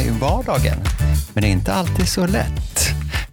i vardagen. Men det är inte alltid så lätt.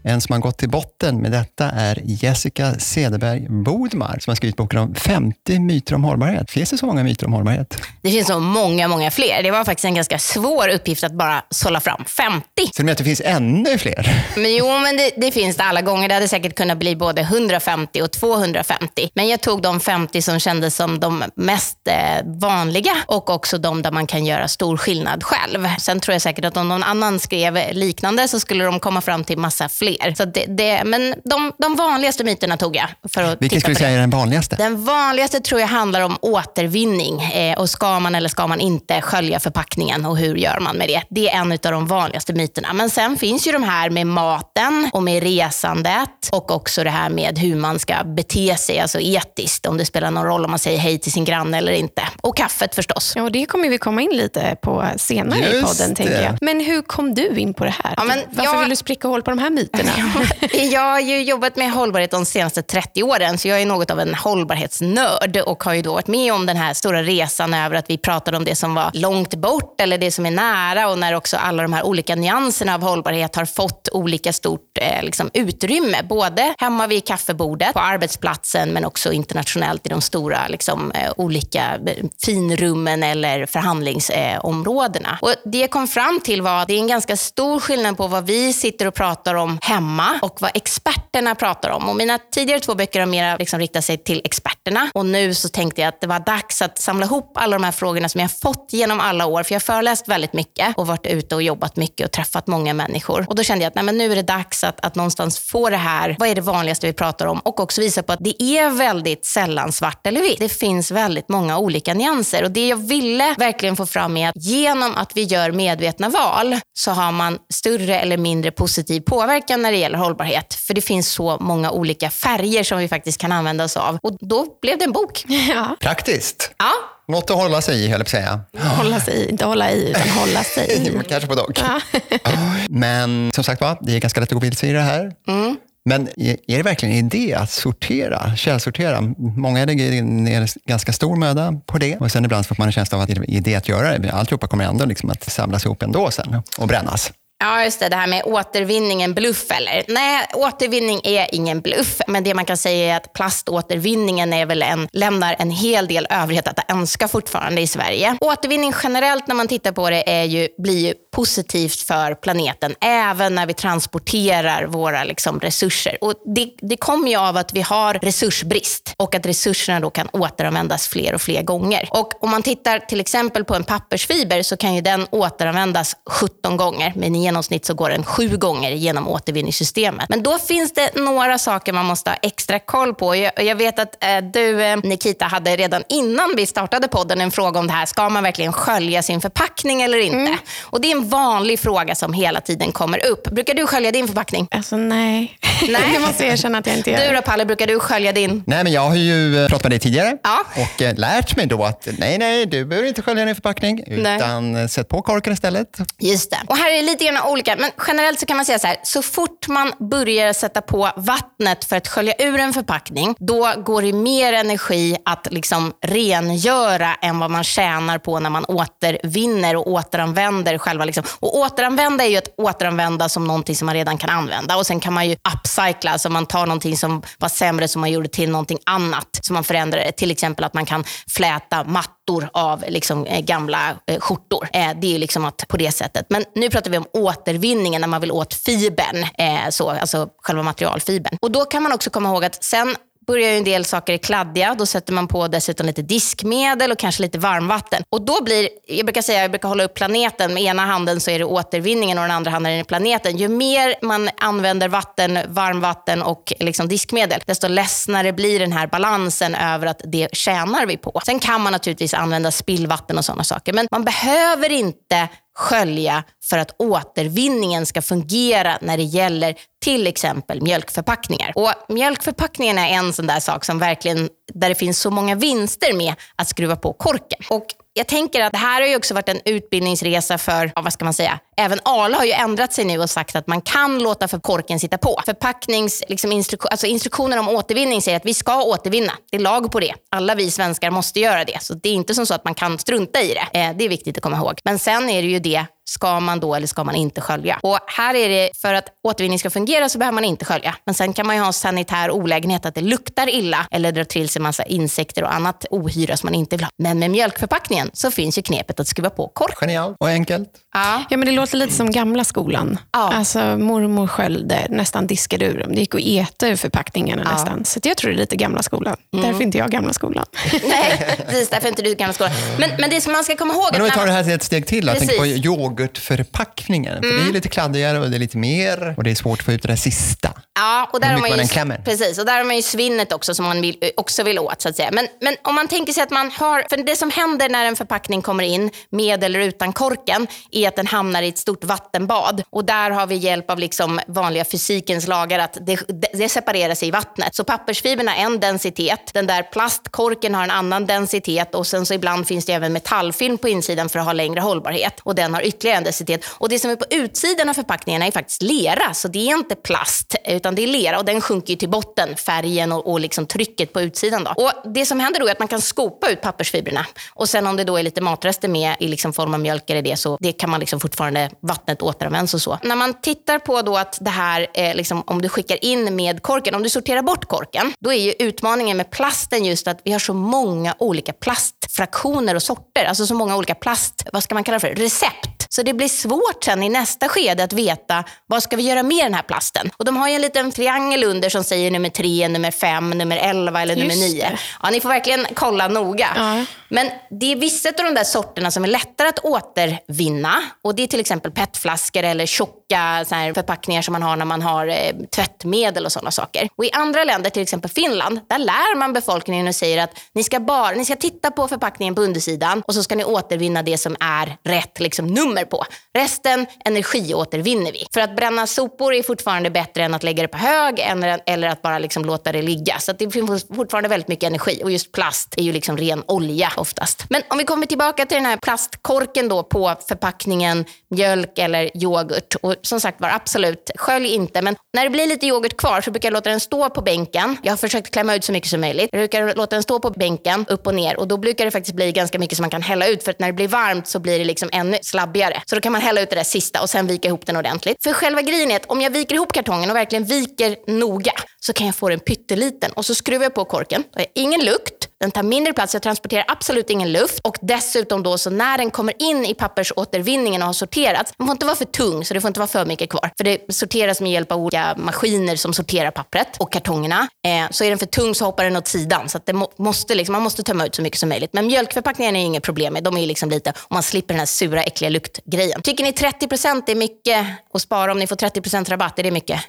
En som har gått till botten med detta är Jessica Cederberg Bodmar som har skrivit boken om 50 myter om hållbarhet. Finns det så många myter om hållbarhet? Det finns så många, många fler. Det var faktiskt en ganska svår uppgift att bara sålla fram 50. Så du menar att det finns ännu fler? Men jo, men det, det finns det alla gånger. Det hade säkert kunnat bli både 150 och 250. Men jag tog de 50 som kändes som de mest eh, vanliga och också de där man kan göra stor skillnad själv. Sen tror jag säkert att om någon annan skrev liknande så skulle de komma fram till massa fler. Så det, det, men de, de vanligaste myterna tog jag. För att Vilken skulle du säga är den vanligaste? Den vanligaste tror jag handlar om återvinning. Eh, och Ska man eller ska man inte skölja förpackningen och hur gör man med det? Det är en av de vanligaste myterna. Men sen finns ju de här med maten och med resandet och också det här med hur man ska bete sig, alltså etiskt. Om det spelar någon roll om man säger hej till sin granne eller inte. Och kaffet förstås. Ja, och det kommer vi komma in lite på senare Just i podden. det. tänker jag. Men hur kom du in på det här? Ja, men Varför jag- vill du spricka hål på de här myterna? Jag har ju jobbat med hållbarhet de senaste 30 åren, så jag är något av en hållbarhetsnörd och har ju då varit med om den här stora resan över att vi pratade om det som var långt bort eller det som är nära och när också alla de här olika nyanserna av hållbarhet har fått olika stort eh, liksom, utrymme. Både hemma vid kaffebordet, på arbetsplatsen men också internationellt i de stora liksom, eh, olika eh, finrummen eller förhandlingsområdena. Och det jag kom fram till var att det är en ganska stor skillnad på vad vi sitter och pratar om hemma och vad experterna pratar om. Och mina tidigare två böcker har mer liksom riktat sig till experterna och nu så tänkte jag att det var dags att samla ihop alla de här frågorna som jag fått genom alla år. För jag har föreläst väldigt mycket och varit ute och jobbat mycket och träffat många människor. Och då kände jag att nej, men nu är det dags att, att någonstans få det här, vad är det vanligaste vi pratar om? Och också visa på att det är väldigt sällan svart eller vitt. Det finns väldigt många olika nyanser. Och det jag ville verkligen få fram är att genom att vi gör medvetna val så har man större eller mindre positiv påverkan när det gäller hållbarhet. För det finns så många olika färger som vi faktiskt kan använda oss av. Och då blev det en bok. ja, Praktiskt. Ja, Något att hålla sig i, höll jag säga. hålla sig i, inte hålla i, utan hålla sig i. Kanske på dock. Ja. Men som sagt var, det är ganska lätt att gå vilse i det här. Mm. Men är är det verkligen en idé att sortera, källsortera? Många lägger ner ganska stor möda på det och sen ibland får man en känsla av att det är idé att göra det. Alltihopa kommer ändå liksom att samlas ihop ändå sen och brännas. Ja, just det. Det här med återvinning, en bluff eller? Nej, återvinning är ingen bluff. Men det man kan säga är att plaståtervinningen är väl en, lämnar en hel del övrigt att önska fortfarande i Sverige. Återvinning generellt när man tittar på det är ju, blir ju positivt för planeten, även när vi transporterar våra liksom, resurser. Och det, det kommer ju av att vi har resursbrist och att resurserna då kan återanvändas fler och fler gånger. Och om man tittar till exempel på en pappersfiber så kan ju den återanvändas 17 gånger, med genomsnitt så går den sju gånger genom återvinningssystemet. Men då finns det några saker man måste ha extra koll på. Jag, jag vet att eh, du, eh, Nikita, hade redan innan vi startade podden en fråga om det här. Ska man verkligen skölja sin förpackning eller inte? Och Det är en vanlig fråga som hela tiden kommer upp. Brukar du skölja din förpackning? Alltså nej. Nej. det måste jag erkänna att jag inte gör. Du då Palle, brukar du skölja din? Nej, men jag har ju eh, pratat med dig tidigare Ja. och eh, lärt mig då att nej, nej, du behöver inte skölja din förpackning, Nej. utan eh, sätt på korken istället. Just det. Och här är lite grann olika, men generellt så kan man säga så här, så fort man börjar sätta på vattnet för att skölja ur en förpackning, då går det mer energi att liksom rengöra än vad man tjänar på när man återvinner och återanvänder själva. Liksom. Och återanvända är ju att återanvända som någonting som man redan kan använda och sen kan man ju upcycla, alltså man tar någonting som var sämre som man gjorde till någonting annat som man förändrar det. Till exempel att man kan fläta mattor av liksom, eh, gamla eh, skjortor. Eh, det är liksom att, på det sättet. Men nu pratar vi om återvinningen när man vill åt fibern, eh, så, alltså själva materialfibern. Och då kan man också komma ihåg att sen börjar ju en del saker är kladdiga. Då sätter man på dessutom lite diskmedel och kanske lite varmvatten. Och då blir, jag brukar säga, jag brukar hålla upp planeten. Med ena handen så är det återvinningen och den andra handen är det planeten. Ju mer man använder vatten, varmvatten och liksom diskmedel, desto ledsnare blir den här balansen över att det tjänar vi på. Sen kan man naturligtvis använda spillvatten och sådana saker, men man behöver inte skölja för att återvinningen ska fungera när det gäller till exempel mjölkförpackningar. Och mjölkförpackningen är en sån där sak som verkligen, där det finns så många vinster med att skruva på korken. Och jag tänker att det här har ju också varit en utbildningsresa för, ja, vad ska man säga, även Arla har ju ändrat sig nu och sagt att man kan låta för korken sitta på. Förpacknings, liksom instruktion, alltså instruktioner om återvinning säger att vi ska återvinna. Det är lag på det. Alla vi svenskar måste göra det. Så det är inte som så att man kan strunta i det. Eh, det är viktigt att komma ihåg. Men sen är det ju det ska man då eller ska man inte skölja? Och här är det, för att återvinning ska fungera så behöver man inte skölja. Men sen kan man ju ha en sanitär olägenhet att det luktar illa eller drar till sig massa insekter och annat ohyra som man inte vill ha. Men med mjölkförpackningen så finns ju knepet att skruva på kork. Genialt och enkelt. Ja. Ja, men det låter lite som gamla skolan. Ja. Alltså, mormor sköljde, nästan diskade ur dem. Det gick att äta ur förpackningarna Ja. nästan. Så jag tror det är lite gamla skolan. Därför är inte jag gamla skolan. Nej, precis. Därför är inte du gamla skolan. Men, men det som man ska komma ihåg... Men om vi tar det här till ett steg till. Jag tänker på Precis. Yoghurtförpackningen. För det är lite kladdigare och det är lite mer och det är svårt att få ut det där sista. Ja, och där har man ju, precis, och där har man ju svinnet också som man vill, också vill åt. Så att säga. Men, men om man tänker sig att man har, för det som händer när en förpackning kommer in med eller utan korken är att den hamnar i ett stort vattenbad. Och där har vi hjälp av liksom vanliga fysikens lagar att det, det, separerar sig i vattnet. Så pappersfiberna har en densitet, den där plastkorken har en annan densitet och sen så ibland finns det även metallfilm på insidan för att ha längre hållbarhet. Och den har ytterligare en densitet. Och det som är på utsidan av förpackningarna är faktiskt lera, så det är inte plast utan det är lera och den sjunker till botten, färgen och, och liksom trycket på utsidan. Då. Och det som händer då är att man kan skopa ut pappersfibrerna och sen om det då är lite matrester med i liksom form av mjölk eller det så det kan man liksom fortfarande, vattnet återanvänds och så. När man tittar på då att det här, eh, liksom, om du skickar in med korken, om du sorterar bort korken, då är ju utmaningen med plasten just att vi har så många olika plastfraktioner och sorter, alltså så många olika plast, vad ska man kalla det för, recept. Så det blir svårt sen i nästa skede att veta vad ska vi göra med den här plasten. Och de har ju en liten triangel under som säger nummer 3, nummer 5, nummer 11 eller nummer Just 9. det. Ja, ni får verkligen kolla noga. Ja. Men det är vissa av de där sorterna som är lättare att återvinna. Och Det är till exempel petflaskor eller tjocka så här, förpackningar som man har när man har eh, tvättmedel och sådana saker. Och I andra länder, till exempel Finland, där lär man befolkningen och säger att ni ska, bara, ni ska titta på förpackningen på undersidan och så ska ni återvinna det som är rätt liksom, nummer på. Resten energiåtervinner vi. För att bränna sopor är fortfarande bättre än att lägga det på hög eller, att bara liksom låta det ligga. Så att det finns fortfarande väldigt mycket energi och just plast är ju liksom ren olja oftast. Men om vi kommer tillbaka till den här plastkorken då på förpackningen mjölk eller yoghurt. Och som sagt var, absolut, skölj inte. Men när det blir lite yoghurt kvar så brukar jag låta den stå på bänken. Jag har försökt klämma ut så mycket som möjligt. Jag brukar låta den stå på bänken, upp och ner. Och då brukar det faktiskt bli ganska mycket som man kan hälla ut. För att när det blir varmt så blir det liksom ännu slabbigare. Så då kan man hälla ut det där sista och sen vika ihop den ordentligt. För själva grejen är att om jag viker ihop kartongen och verkligen viker noga så kan jag få den pytteliten. Och så skruvar jag på korken. Då har jag ingen lukt. Den tar mindre plats, jag transporterar absolut ingen luft. Och dessutom då så när den kommer in i pappersåtervinningen och har sorterats, den får inte vara för tung så det får inte vara för mycket kvar. För det sorteras med hjälp av olika maskiner som sorterar pappret och kartongerna. Eh, så är den för tung så hoppar den åt sidan. Så att det må, måste liksom, man måste tömma ut så mycket som möjligt. Men mjölkförpackningarna är inget problem med. De är liksom lite, och man slipper den här sura äckliga luktgrejen. Tycker ni 30% är mycket att spara om ni får 30% rabatt? Är det mycket?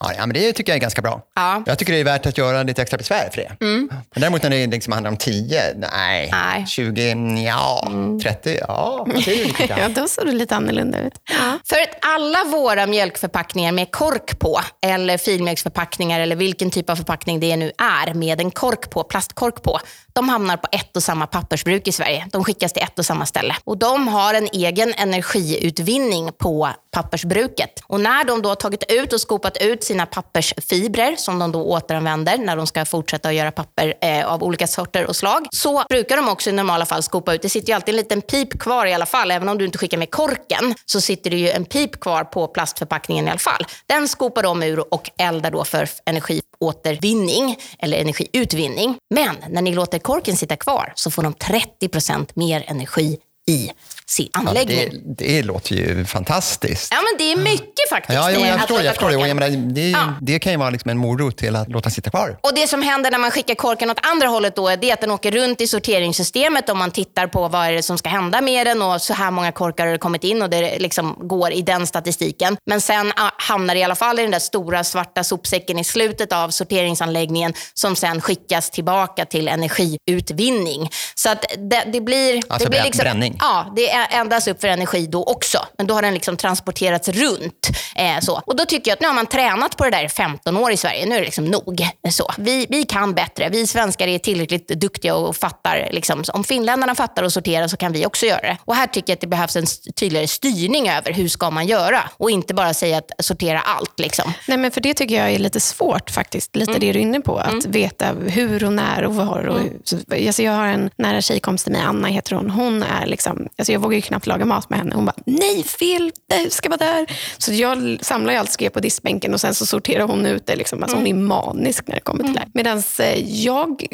Ja, ja, men det tycker jag är ganska bra. Ja. Jag tycker det är värt att göra lite extra besvär för det. Men däremot när det liksom handlar om 10, nej. Nej. 20, ja. 30, ja. Ju lite Ja, grann. då såg det lite annorlunda ut. Ja. För att alla våra mjölkförpackningar med kork på, eller filmjölksförpackningar eller vilken typ av förpackning det nu är med en kork på, plastkork på, de hamnar på ett och samma pappersbruk i Sverige. De skickas till ett och samma ställe. Och de har en egen energiutvinning på pappersbruket. Och när de då har tagit ut och skopat ut sina pappersfibrer som de då återanvänder när de ska fortsätta att göra papper eh, av olika sorter och slag, så brukar de också i normala fall skopa ut. Det sitter ju alltid en liten pip kvar i alla fall. Även om du inte skickar med korken så sitter det ju en pip kvar på plastförpackningen i alla fall. Den skopar de ur och eldar då för energi energiåtervinning eller energiutvinning. Men när ni låter korken sitta kvar så får de 30% mer energi i sin Ja, anläggning. det, det låter ju fantastiskt. Ja, men det är mycket faktiskt. Ja, jo, jag förstår, jag förstår det. Menar, det, Ja. det kan ju vara liksom en morot till att låta sitta kvar. Och Det som händer när man skickar korken åt andra hållet då, det är att den åker runt i sorteringssystemet och man tittar på vad är det som ska hända med den och så här många korkar har det kommit in och det liksom går i den statistiken. Men sen hamnar det i alla fall i den där stora svarta sopsäcken i slutet av sorteringsanläggningen som sen skickas tillbaka till energiutvinning. Så att det, det blir... Alltså det blir brän- bränning. Ja, det är- eldas upp för energi då också. Men då har den liksom transporterats runt. Eh, så. Och då tycker jag att nu har man tränat på det där i 15 år i Sverige. Nu är det liksom nog. Så. Vi, vi kan bättre. Vi svenskar är tillräckligt duktiga och fattar. Liksom. Om finländarna fattar att sortera så kan vi också göra det. Och här tycker jag att det behövs en tydligare styrning över hur ska man göra. Och inte bara säga att sortera allt. Liksom. Nej, men för det tycker jag är lite svårt faktiskt. Lite det du är inne på. Att veta hur och när och var. Och. Så, alltså jag har en nära tjejkompis till mig, Anna heter hon. Hon är liksom, alltså jag vågar ju knappt laga mat med henne. Hon bara, nej fel, det ska vara där. Så jag samlar ju allt skräp på diskbänken och sen så sorterar hon ut det. Liksom. Alltså Hon är manisk när det kommer till det här. Medan jag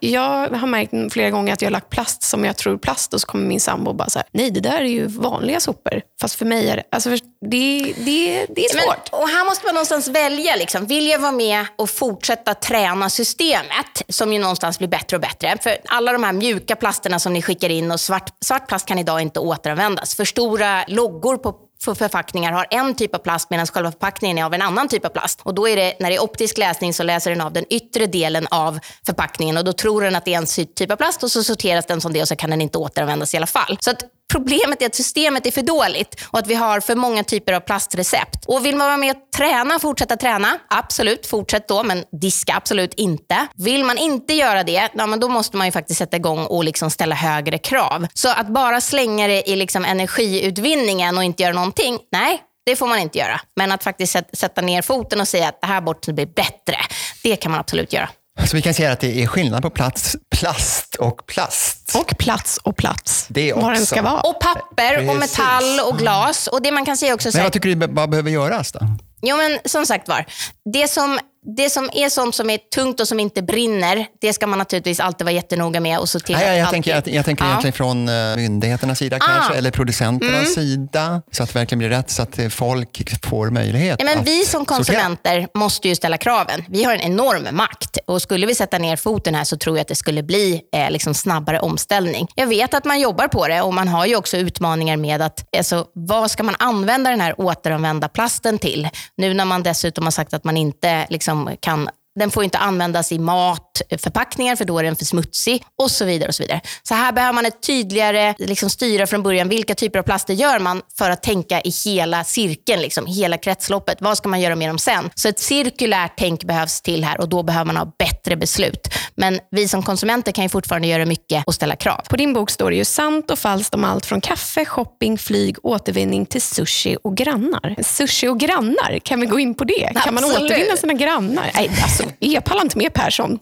jag har märkt flera gånger att jag har lagt plast som jag tror plast och så kommer min sambo och bara så här, nej det där är ju vanliga sopor. Fast för mig är det, alltså det, det, det är svårt. Men, och här måste man någonstans välja. Liksom. Vill jag vara med och fortsätta träna systemet, som ju någonstans blir bättre och bättre. För alla de här mjuka plasterna som ni skickar in och svart, svart plast kan idag inte återanvändas. För stora loggor på för förpackningar har en typ av plast medan själva förpackningen är av en annan typ av plast. Och då är det, när det är optisk läsning så läser den av den yttre delen av förpackningen och då tror den att det är en typ av plast och så sorteras den som det och så kan den inte återanvändas i alla fall. Så att Problemet är att systemet är för dåligt och att vi har för många typer av plastrecept. Och vill man vara med och träna, fortsätta träna, absolut, fortsätt då, men diska absolut inte. Vill man inte göra det, ja, men då måste man ju faktiskt sätta igång och liksom ställa högre krav. Så att bara slänga det i liksom energiutvinningen och inte göra någonting, nej, det får man inte göra. Men att faktiskt sätta ner foten och säga att det här bort blir bättre, det kan man absolut göra. Så vi kan säga att det är skillnad på plats, plast och plast. Och plats och plats. Det också. Var den ska vara. Och papper Precis. och metall och glas. Och det man kan säga också... Men vad tycker du vad behöver göras då? Jo men som sagt var, det som det som är sånt som är tungt och som inte brinner, det ska man naturligtvis alltid vara jättenoga med och se till Nej, jag, tänker, jag, jag tänker ja. egentligen från uh, myndigheternas sida ah. kanske, eller producenternas mm. sida, så att det verkligen blir rätt, så att eh, folk får möjlighet ja, men Vi som konsumenter sortera. måste ju ställa kraven. Vi har en enorm makt och skulle vi sätta ner foten här så tror jag att det skulle bli eh, liksom snabbare omställning. Jag vet att man jobbar på det och man har ju också utmaningar med att, alltså, vad ska man använda den här återanvända plasten till? Nu när man dessutom har sagt att man inte liksom, kan den får inte användas i matförpackningar för då är den för smutsig och så vidare. och Så vidare. Så här behöver man ett tydligare liksom styra från början. Vilka typer av plaster gör man för att tänka i hela cirkeln, liksom, hela kretsloppet. Vad ska man göra med dem sen? Så ett cirkulärt tänk behövs till här och då behöver man ha bättre beslut. Men vi som konsumenter kan ju fortfarande göra mycket och ställa krav. På din bok står det ju sant och falskt om allt från kaffe, shopping, flyg, återvinning till sushi och grannar. Sushi och grannar, kan vi gå in på det? Kan man återvinna sina grannar? Nej, alltså, jag pallar inte med Persson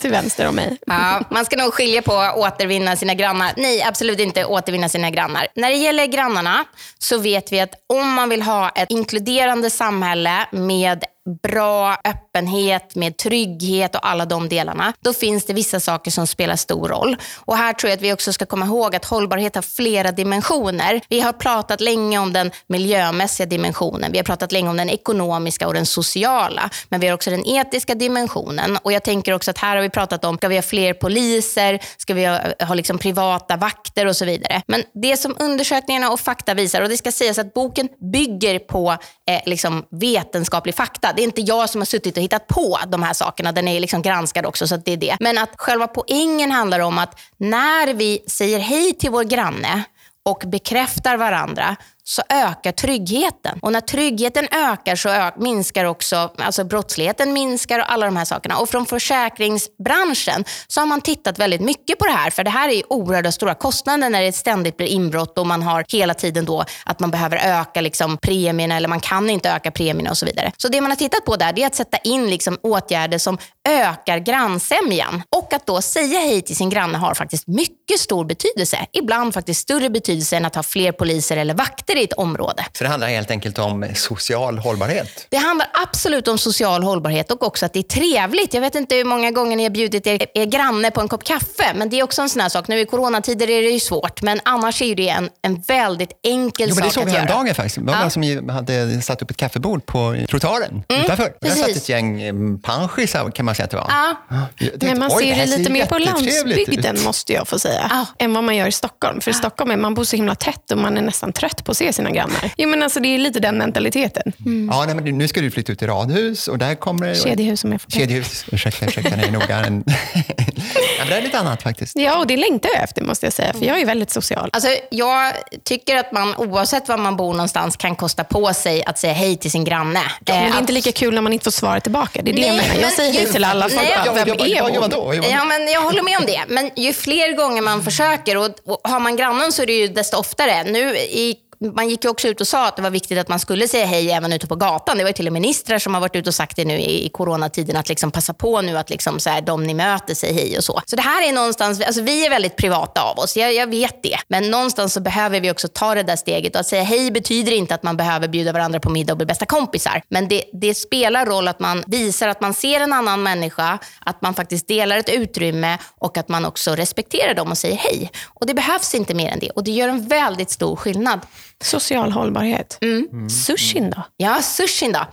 till vänster om mig. Ja, man ska nog skilja på att återvinna sina grannar. Nej, absolut inte återvinna sina grannar. När det gäller grannarna så vet vi att om man vill ha ett inkluderande samhälle med bra öppna öppenhet, med trygghet och alla de delarna, då finns det vissa saker som spelar stor roll. Och Här tror jag att vi också ska komma ihåg att hållbarhet har flera dimensioner. Vi har pratat länge om den miljömässiga dimensionen, vi har pratat länge om den ekonomiska och den sociala, men vi har också den etiska dimensionen. Och Jag tänker också att här har vi pratat om, ska vi ha fler poliser, ska vi ha, ha liksom privata vakter och så vidare. Men det som undersökningarna och fakta visar, och det ska sägas att boken bygger på eh, liksom vetenskaplig fakta. Det är inte jag som har suttit och hittat på de här sakerna. Den är liksom granskad också, så det är det. Men att själva poängen handlar om att när vi säger hej till vår granne och bekräftar varandra så ökar tryggheten. Och när tryggheten ökar så ö- minskar också alltså brottsligheten minskar och alla de här sakerna. Och från försäkringsbranschen så har man tittat väldigt mycket på det här. För det här är oerhört stora kostnader när det ständigt blir inbrott och man har hela tiden då att man behöver öka liksom premierna eller man kan inte öka premierna och så vidare. Så det man har tittat på där är att sätta in liksom åtgärder som ökar grannsämjan. Och att då säga hej till sin granne har faktiskt mycket stor betydelse. Ibland faktiskt större betydelse än att ha fler poliser eller vakter i ett område. Så det handlar helt enkelt om social hållbarhet? Det handlar absolut om social hållbarhet och också att det är trevligt. Jag vet inte hur många gånger ni har bjudit er, er granne på en kopp kaffe, men det är också en sån här sak. Nu i coronatider är det ju svårt, men annars är det en, en väldigt enkel jo, sak att göra. Det såg jag dagen faktiskt. Det var ja. som hade satt upp ett kaffebord på trottoaren mm, utanför. Där satt ett gäng eh, panschisar kan man säga att det var. Ja. Tänkte, men man ser det lite mer på landsbygden, måste jag få säga, ja. än vad man gör i Stockholm. För i Stockholm är man bor så himla tätt och man är nästan trött på se sina grannar. Jo, men alltså, det är lite den mentaliteten. Mm. Ja, nej, men nu ska du flytta ut till radhus och där kommer det... Kedjehus om jag får Kedjehus, ursäkta, ursäkta nej, noga. Men... ja, det är lite annat faktiskt. Ja, och det längtar jag efter måste jag säga, för jag är väldigt social. Alltså, jag tycker att man oavsett var man bor någonstans kan kosta på sig att säga hej till sin granne. Ja, men det är inte lika kul när man inte får svara tillbaka. Det är det nej, jag menar. Jag säger hej till alla. Folk nej, bara, vem är hon? Ja, men jag håller med om det. Men ju fler gånger man försöker och, och har man grannen så är det ju desto oftare. Nu i man gick ju också ut och sa att det var viktigt att man skulle säga hej även ute på gatan. Det var ju till och med ministrar som har varit ute och sagt det nu i, i coronatiden, att liksom passa på nu att liksom så här, de ni möter säger hej och så. Så det här är någonstans, alltså vi är väldigt privata av oss, jag, jag vet det. Men någonstans så behöver vi också ta det där steget och att säga hej betyder inte att man behöver bjuda varandra på middag och bli bästa kompisar. Men det, det spelar roll att man visar att man ser en annan människa, att man faktiskt delar ett utrymme och att man också respekterar dem och säger hej. Och det behövs inte mer än det och det gör en väldigt stor skillnad. Social hållbarhet. Mm. Sushin då? Ja, sushin då.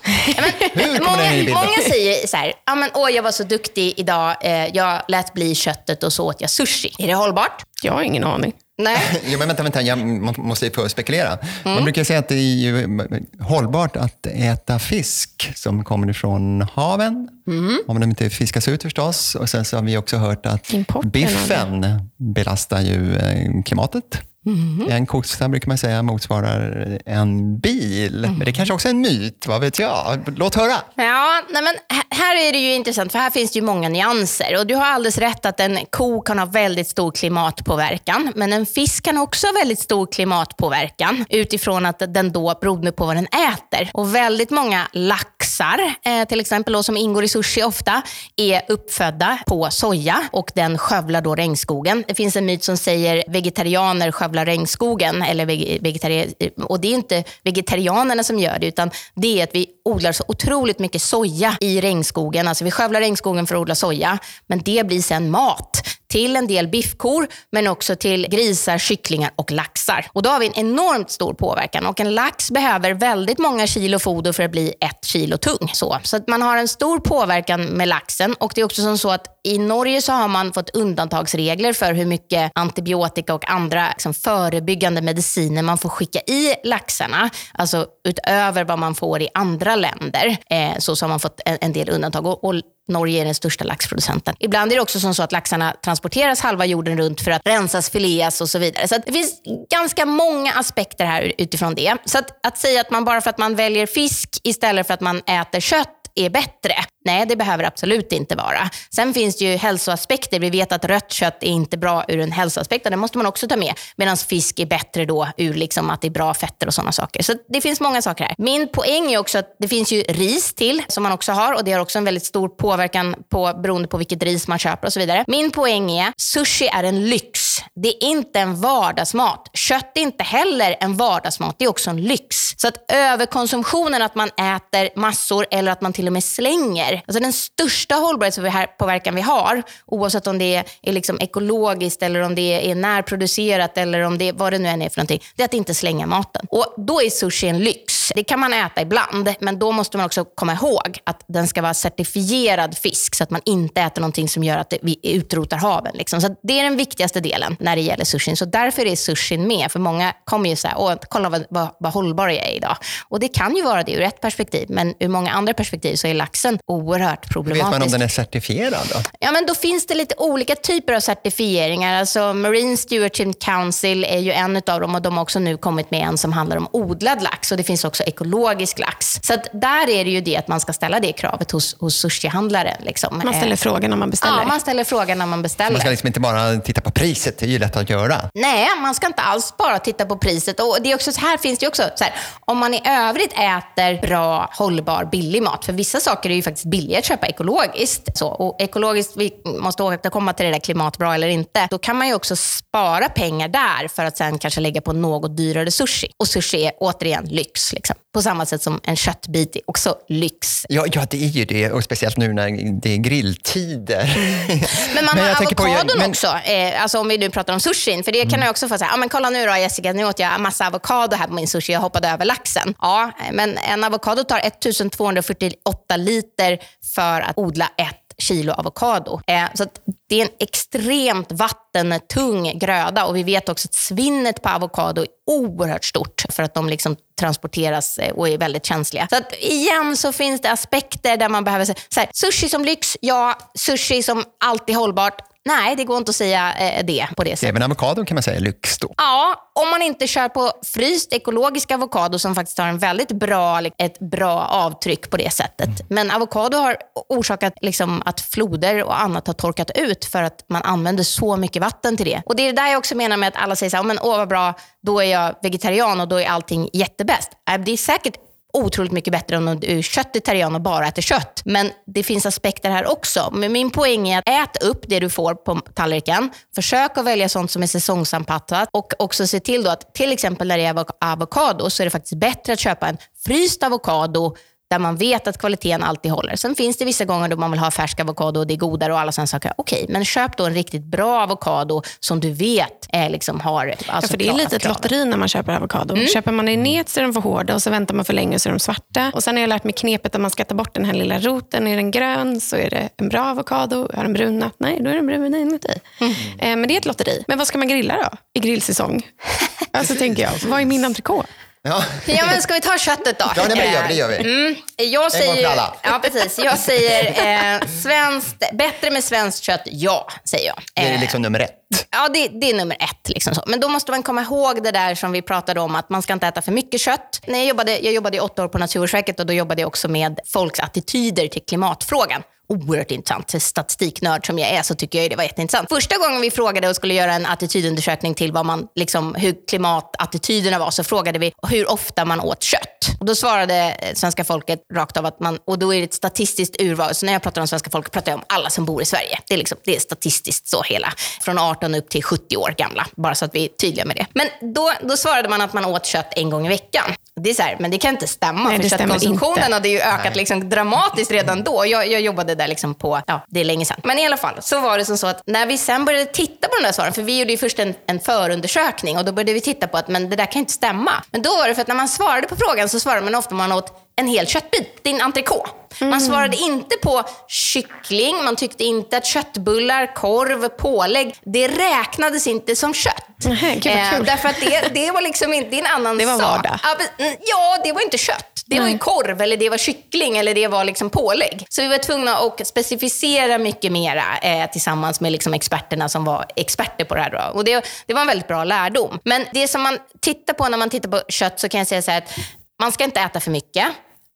Men, många, många säger så här, ja, men, åh jag var så duktig idag, eh, jag lät bli köttet och så åt jag sushi. Är det hållbart? Jag har ingen aning. Nej. Jo, men vänta, vänta, jag må- måste ju få spekulera. Man brukar säga att det är ju hållbart att äta fisk som kommer ifrån haven. Om de inte fiskas ut förstås. Och sen så har vi också hört att Importen biffen belastar ju eh, klimatet. En kossa brukar man säga motsvarar en bil. Men det kanske också är en myt, vad vet jag? Låt höra. Ja, nej men här är det ju intressant för här finns det ju många nyanser. Och du har alldeles rätt att en ko kan ha väldigt stor klimatpåverkan. Men en fisk kan också ha väldigt stor klimatpåverkan utifrån att den då, beroende på vad den äter. Och väldigt många laxar, eh, till exempel då, som ingår i sushi ofta, är uppfödda på soja och den skövlar då regnskogen. Det finns en myt som säger vegetarianer skövlar regnskogen. Eller veg- vegetari- och det är inte vegetarianerna som gör det, utan det är att vi odlar så otroligt mycket soja i regnskogen. Alltså vi skövlar regnskogen för att odla soja, men det blir sen mat till en del biffkor, men också till grisar, kycklingar och laxar. Och Då har vi en enormt stor påverkan och en lax behöver väldigt många kilo foder för att bli ett kilo tung. Så, så att man har en stor påverkan med laxen och det är också som så att i Norge så har man fått undantagsregler för hur mycket antibiotika och andra liksom, förebyggande mediciner man får skicka i laxarna. Alltså utöver vad man får i andra länder. Eh, så, så har man fått en, en del undantag. Och, och Norge är den största laxproducenten. Ibland är det också som så att laxarna transporteras halva jorden runt för att rensas, fileas och så vidare. Så att det finns ganska många aspekter här utifrån det. Så att, att säga att man bara för att man väljer fisk istället för att man äter kött är bättre. Nej, det behöver absolut inte vara. Sen finns det ju hälsoaspekter. Vi vet att rött kött är inte bra ur en hälsoaspekt och det måste man också ta med. Medan fisk är bättre då ur liksom att det är bra fetter och sådana saker. Så det finns många saker här. Min poäng är också att det finns ju ris till som man också har och det har också en väldigt stor påverkan på, beroende på vilket ris man köper och så vidare. Min poäng är sushi är en lyx. Det är inte en vardagsmat. Kött är inte heller en vardagsmat. Det är också en lyx. Så att överkonsumtionen, att man äter massor eller att man till och med slänger. Alltså den största hållbarhetspåverkan vi har, oavsett om det är, är liksom ekologiskt eller om det är närproducerat eller om det vad det nu än är för någonting, det är att inte slänga maten. Och då är sushi en lyx. Det kan man äta ibland, men då måste man också komma ihåg att den ska vara certifierad fisk så att man inte äter någonting som gör att vi utrotar haven. Liksom. Så det är den viktigaste delen när det gäller sushin. Så därför är sushin med. För många kommer ju säga, åh, kolla vad, vad, vad hållbar jag är idag. Och det kan ju vara det ur ett perspektiv, men ur många andra perspektiv så är laxen oerhört Hur vet man om den är certifierad då? Ja, men då finns det lite olika typer av certifieringar. Alltså Marine Stewardship Council är ju en av dem och de har också nu kommit med en som handlar om odlad lax och det finns också ekologisk lax. Så att där är det ju det att man ska ställa det kravet hos, hos sushihandlaren. Liksom. Man ställer Eh, frågan när man beställer. Ja, man ställer frågan när man beställer. Man ska liksom inte bara titta på priset, det är ju lätt att göra. Nej, man ska inte alls bara titta på priset. Och det är också, så här finns det ju också, så här, om man i övrigt äter bra, hållbar, billig mat, för vissa saker är ju faktiskt billigare att köpa ekologiskt. Så, och ekologiskt, vi måste återkomma till det där klimatbra eller inte. Då kan man ju också spara pengar där för att sen kanske lägga på något dyrare sushi. Och sushi är återigen lyx. Liksom. På samma sätt som en köttbit är också lyx. Ja, ja, det är ju det. Och speciellt nu när det är grilltider. Men man Men har på- avokadon men- också. Eh, alltså om vi nu pratar om sushin. För det kan jag också få säga, ah, men kolla nu då Jessica, nu åt jag massa avokado här på min sushi. Jag hoppade över laxen. Ja, men en avokado tar 1248 liter för att odla ett kilo avokado. Eh, så att det är en extremt vattentung gröda och vi vet också att svinnet på avokado är oerhört stort för att de liksom transporteras eh, och är väldigt känsliga. Så att igen så finns det aspekter där man behöver säga, så här, sushi som lyx, ja. Sushi som alltid hållbart, Nej, det går inte att säga eh, det på det sättet. Även avokado kan man säga är lyx då. Ja, om man inte kör på fryst ekologisk avokado som faktiskt har en väldigt bra, ett bra avtryck på det sättet. Men avokado har orsakat liksom att floder och annat har torkat ut för att man använder så mycket vatten till det. Och Det är det där jag också menar med att alla säger så här, men åh vad bra, då är jag vegetarian och då är allting jättebäst. Äh, det är säkert otroligt mycket bättre än om du är köttitarian och bara äter kött. Men det finns aspekter här också. Men min poäng är att ät upp det du får på tallriken. Försök att välja sånt som är säsongsanpassat och också se till då att till exempel när det är avokado så är det faktiskt bättre att köpa en fryst avokado där man vet att kvaliteten alltid håller. Sen finns det vissa gånger då man vill ha färsk avokado och det är godare och alla sådana saker. Okej, men köp då en riktigt bra avokado som du vet är liksom har... Alltså ja, för det är lite ett lotteri när man köper avokado. Mm. Köper man i nät så är de för hårda och så väntar man för länge så är de svarta. Och Sen har jag lärt mig knepet att man ska ta bort den här lilla roten. Är den grön så är det en bra avokado. Har den brunat? Nej, då är den brun inuti. Mm. Eh, men det är ett lotteri. Men vad ska man grilla då i grillsäsong? alltså tänker jag, vad är min entrecote? Ja. ja, men ska vi ta köttet då? Ja, nej, men det gör vi. Det gör vi. Mm. Jag säger, ja, precis. Jag säger eh, svenskt, bättre med svenskt kött, ja, säger jag. Det är eh, liksom nummer ett. Ja, det, det är nummer ett. Liksom så. Men då måste man komma ihåg det där som vi pratade om, att man ska inte äta för mycket kött. När jag, jobbade, jag jobbade i åtta år på Naturvårdsverket och då jobbade jag också med folks attityder till klimatfrågan oerhört intressant. Statistiknörd som jag är så tycker jag det var jätteintressant. Första gången vi frågade och skulle göra en attitydundersökning till vad man, liksom, hur klimatattityderna var så frågade vi hur ofta man åt kött. Och då svarade svenska folket rakt av att man, och då är det ett statistiskt urval. Så när jag pratar om svenska folk pratar jag om alla som bor i Sverige. Det är, liksom, det är statistiskt så hela. Från 18 upp till 70 år gamla. Bara så att vi är tydliga med det. Men då, då svarade man att man åt kött en gång i veckan. Det är så här, men det kan inte stämma. Nej, för köttkonsumtionen hade ju ökat liksom dramatiskt redan då. Jag, jag jobbade där liksom på, ja, det är länge sedan. Men i alla fall, så var det som så att när vi sen började titta på de där svaren, för vi gjorde ju först en, en förundersökning och då började vi titta på att men det där kan inte stämma. Men då var det för att när man svarade på frågan så svarade man ofta man åt en hel köttbit, din entrecote. Man mm. svarade inte på kyckling, man tyckte inte att köttbullar, korv, pålägg, det räknades inte som kött. Nej, eh, därför att det, det var liksom inte en annan sak. Det var vardag. Ja, det var inte kött. Det var ju korv, eller det var kyckling, eller det var liksom pålägg. Så vi var tvungna att specificera mycket mera eh, tillsammans med liksom experterna som var experter på det här. Då. Och det, det var en väldigt bra lärdom. Men det som man tittar på när man tittar på kött så kan jag säga så här att man ska inte äta för mycket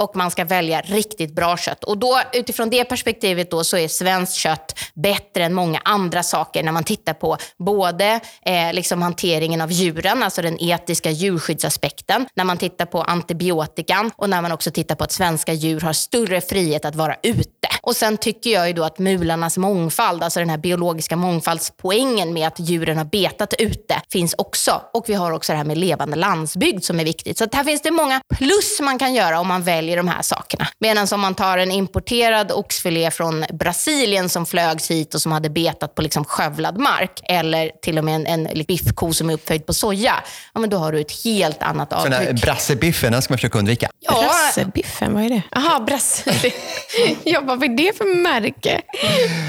och man ska välja riktigt bra kött. Och då, utifrån det perspektivet då, så är svenskt kött bättre än många andra saker när man tittar på både eh, liksom hanteringen av djuren, alltså den etiska djurskyddsaspekten, när man tittar på antibiotikan och när man också tittar på att svenska djur har större frihet att vara ute. Och sen tycker jag ju då att mularnas mångfald, alltså den här biologiska mångfaldspoängen med att djuren har betat ute, finns också. Och vi har också det här med levande landsbygd som är viktigt. Så här finns det många plus man kan göra om man väljer de här sakerna. Medan om man tar en importerad oxfilé från Brasilien som flögs hit och som hade betat på liksom skövlad mark, eller till och med en, en biffko som är uppfödd på soja, ja, men då har du ett helt annat avtryck. Så den här brassebiffen, den ska man försöka undvika? Ja. Brassebiffen, vad är det? Jaha, brasse. ja, vad är det för märke?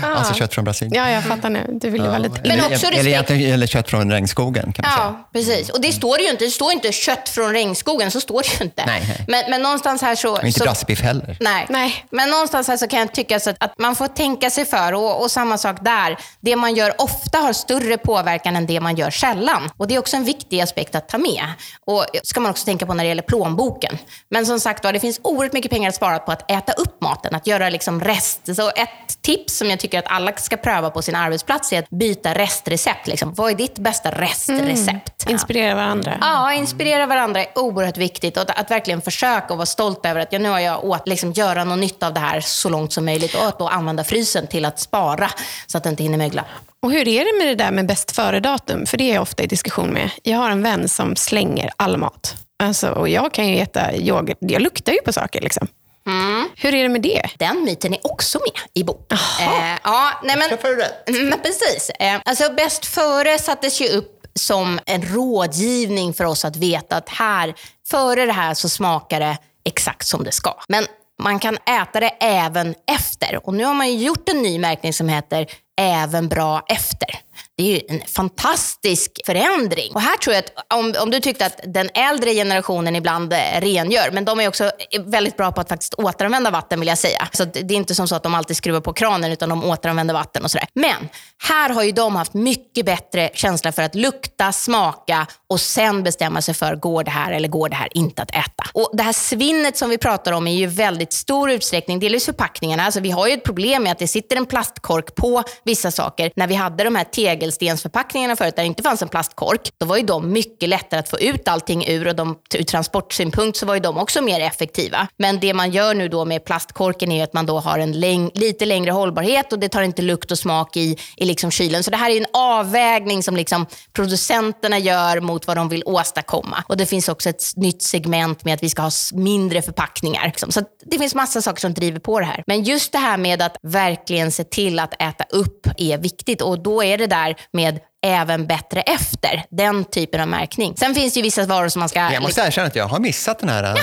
Ah. Alltså kött från Brasilien. Ja, jag fattar nu. Du vill ju ja. vara lite... Men också eller, eller, eller kött från regnskogen, kan man ja, säga. precis. Och det står ju inte. Det står inte kött från regnskogen, så står det ju inte. Nej. Men, men någonstans här så... Och inte brassebiff heller. Nej. nej. Men någonstans här så kan jag tycka så att, att man får tänka sig för. Och, och, samma sak där. Det man gör ofta har större påverkan än det man gör sällan. Och Det är också en viktig aspekt att ta med. Och ska man också tänka på när det gäller plånboken. Men som sagt det finns oerhört mycket pengar att spara på att äta upp maten. Att göra liksom rest. Så ett tips som jag tycker att alla ska pröva på sin arbetsplats är att byta restrecept. Liksom. Vad är ditt bästa restrecept? Mm. Inspirera varandra. Ja, inspirera varandra är oerhört viktigt. Och att, att verkligen försöka och vara stolt över att ja, nu har jag åt, liksom, göra något nytta av det här så långt som möjligt. Och att då använda frysen till att spara så att det inte hinner mögla. Och hur är det med det där med bäst före-datum? För det är jag ofta i diskussion med. Jag har en vän som slänger all mat. Alltså, och jag kan ju äta yoghurt. Jag luktar ju på saker. Liksom. Mm. Hur är det med det? Den myten är också med i boken. Eh, ja, nej, men, rätt. Men precis. Eh, alltså, bäst före sattes ju upp som en rådgivning för oss att veta att här, före det här så smakar det exakt som det ska. Men man kan äta det även efter. Och nu har man gjort en ny märkning som heter även bra efter. Det är ju en fantastisk förändring. Och här tror jag att om, om du tyckte att den äldre generationen ibland eh, rengör, men de är också eh, väldigt bra på att faktiskt återanvända vatten vill jag säga. Så det är inte som så att de alltid skruvar på kranen utan de återanvänder vatten och sådär. Men här har ju de haft mycket bättre känsla för att lukta, smaka och sen bestämma sig för, går det här eller går det här inte att äta? Och Det här svinnet som vi pratar om är ju väldigt stor utsträckning, delvis förpackningarna. Alltså vi har ju ett problem med att det sitter en plastkork på vissa saker. När vi hade de här tegelstensförpackningarna förut, där det inte fanns en plastkork, då var ju de mycket lättare att få ut allting ur och de, ur transportsynpunkt så var ju de också mer effektiva. Men det man gör nu då med plastkorken är att man då har en läng lite längre hållbarhet och det tar inte lukt och smak i, i liksom kylen. Så det här är en avvägning som liksom producenterna gör mot vad de vill åstadkomma. Och Det finns också ett nytt segment med att vi ska ha mindre förpackningar. Liksom. Så det finns massa saker som driver på det här. Men just det här med att verkligen se till att äta upp är viktigt och då är det där med även bättre efter. Den typen av märkning. Sen finns det ju vissa varor som man ska... Jag måste erkänna att jag har missat den här. Jaha,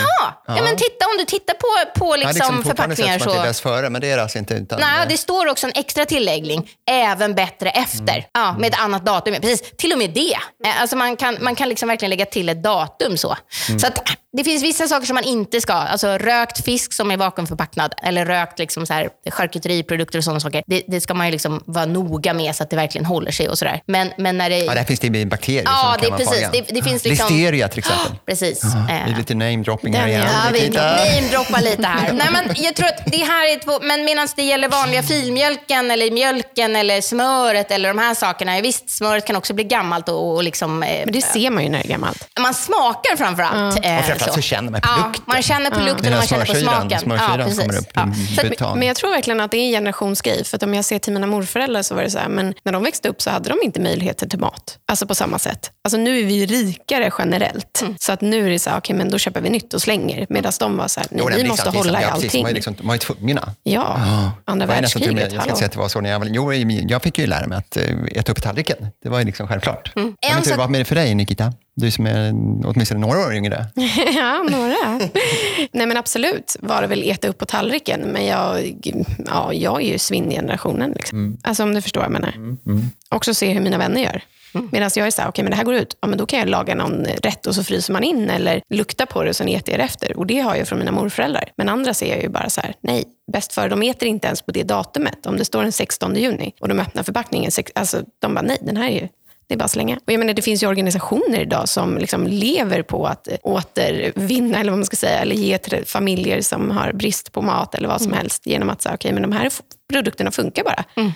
ja. ja men titta om du tittar på, på liksom, liksom förpackningar så... Jag har bäst före, men det är det alltså inte. Utan... Nej, det står också en extra tilläggning, även bättre efter. Mm. Ja, med ett annat datum. Precis, till och med det. Eh, alltså man kan, man kan liksom verkligen lägga till ett datum så. Mm. Så att, det finns vissa saker som man inte ska. Alltså rökt fisk som är vakuumförpackad eller rökt liksom så här, charkuteriprodukter och sådana saker. Det, det, ska man ju liksom vara noga med så att det verkligen håller sig och sådär. Men, men när det... Ja, där finns det bakterier ja, som kan det, precis. Det, det finns liksom... Listeria till exempel. precis. Ja, det är lite namedropping här igen. Ja, vi namedroppar lite här. Nej, men jag tror att det här är två... Men medan det gäller vanliga filmjölken eller mjölken eller smöret eller de här sakerna. Visst, smöret kan också bli gammalt och, och liksom... Men det ser man ju när det är gammalt. Man smakar framförallt. Mm. Eh, framförallt så känner man på ja, lukten. Man känner på lukten och man känner på smaken. Smörsyran ja, kommer upp ja. Men jag tror verkligen att det är en generationsgrej. För att om jag ser till mina morföräldrar så var det så här, men när de växte upp så hade de inte möjligheter till mat. Alltså på samma sätt. Alltså nu är vi rikare generellt. Mm. Så att nu är det så här, okay, men då köper vi nytt och slänger. Medan de var så här, nej, jo, vi måste hålla i allting. Man, liksom, man var ju tvungna. Ja, oh. andra världskriget. Jag ska inte säga att det var så när jag var Jo, jag fick ju lära mig att eh, äta upp tallriken. Det var ju liksom självklart. Mm. Jag vet inte hur det var med det för dig, Nikita? Du som är åtminstone några år yngre. ja, några. Nej men absolut var det väl äta upp på tallriken. Men jag, ja, jag är ju svinngenerationen. Liksom. Mm. Alltså om du förstår vad jag menar. Mm. Mm. Också se hur mina vänner gör. Mm. Medan jag är så här, okay, men det här går ut, ja, men då kan jag laga någon rätt och så fryser man in eller lukta på det och sen äter jag det efter. Och det har jag från mina morföräldrar. Men andra ser jag ju bara så här, nej, bäst före, de äter inte ens på det datumet. Om det står den 16 juni och de öppnar förpackningen, alltså, de bara, nej, den här är ju det är bara att slänga. Och jag menar, det finns ju organisationer idag som liksom lever på att återvinna, eller vad man ska säga, eller ge till familjer som har brist på mat eller vad som mm. helst genom att säga, okej, okay, men de här produkterna funkar bara. Mm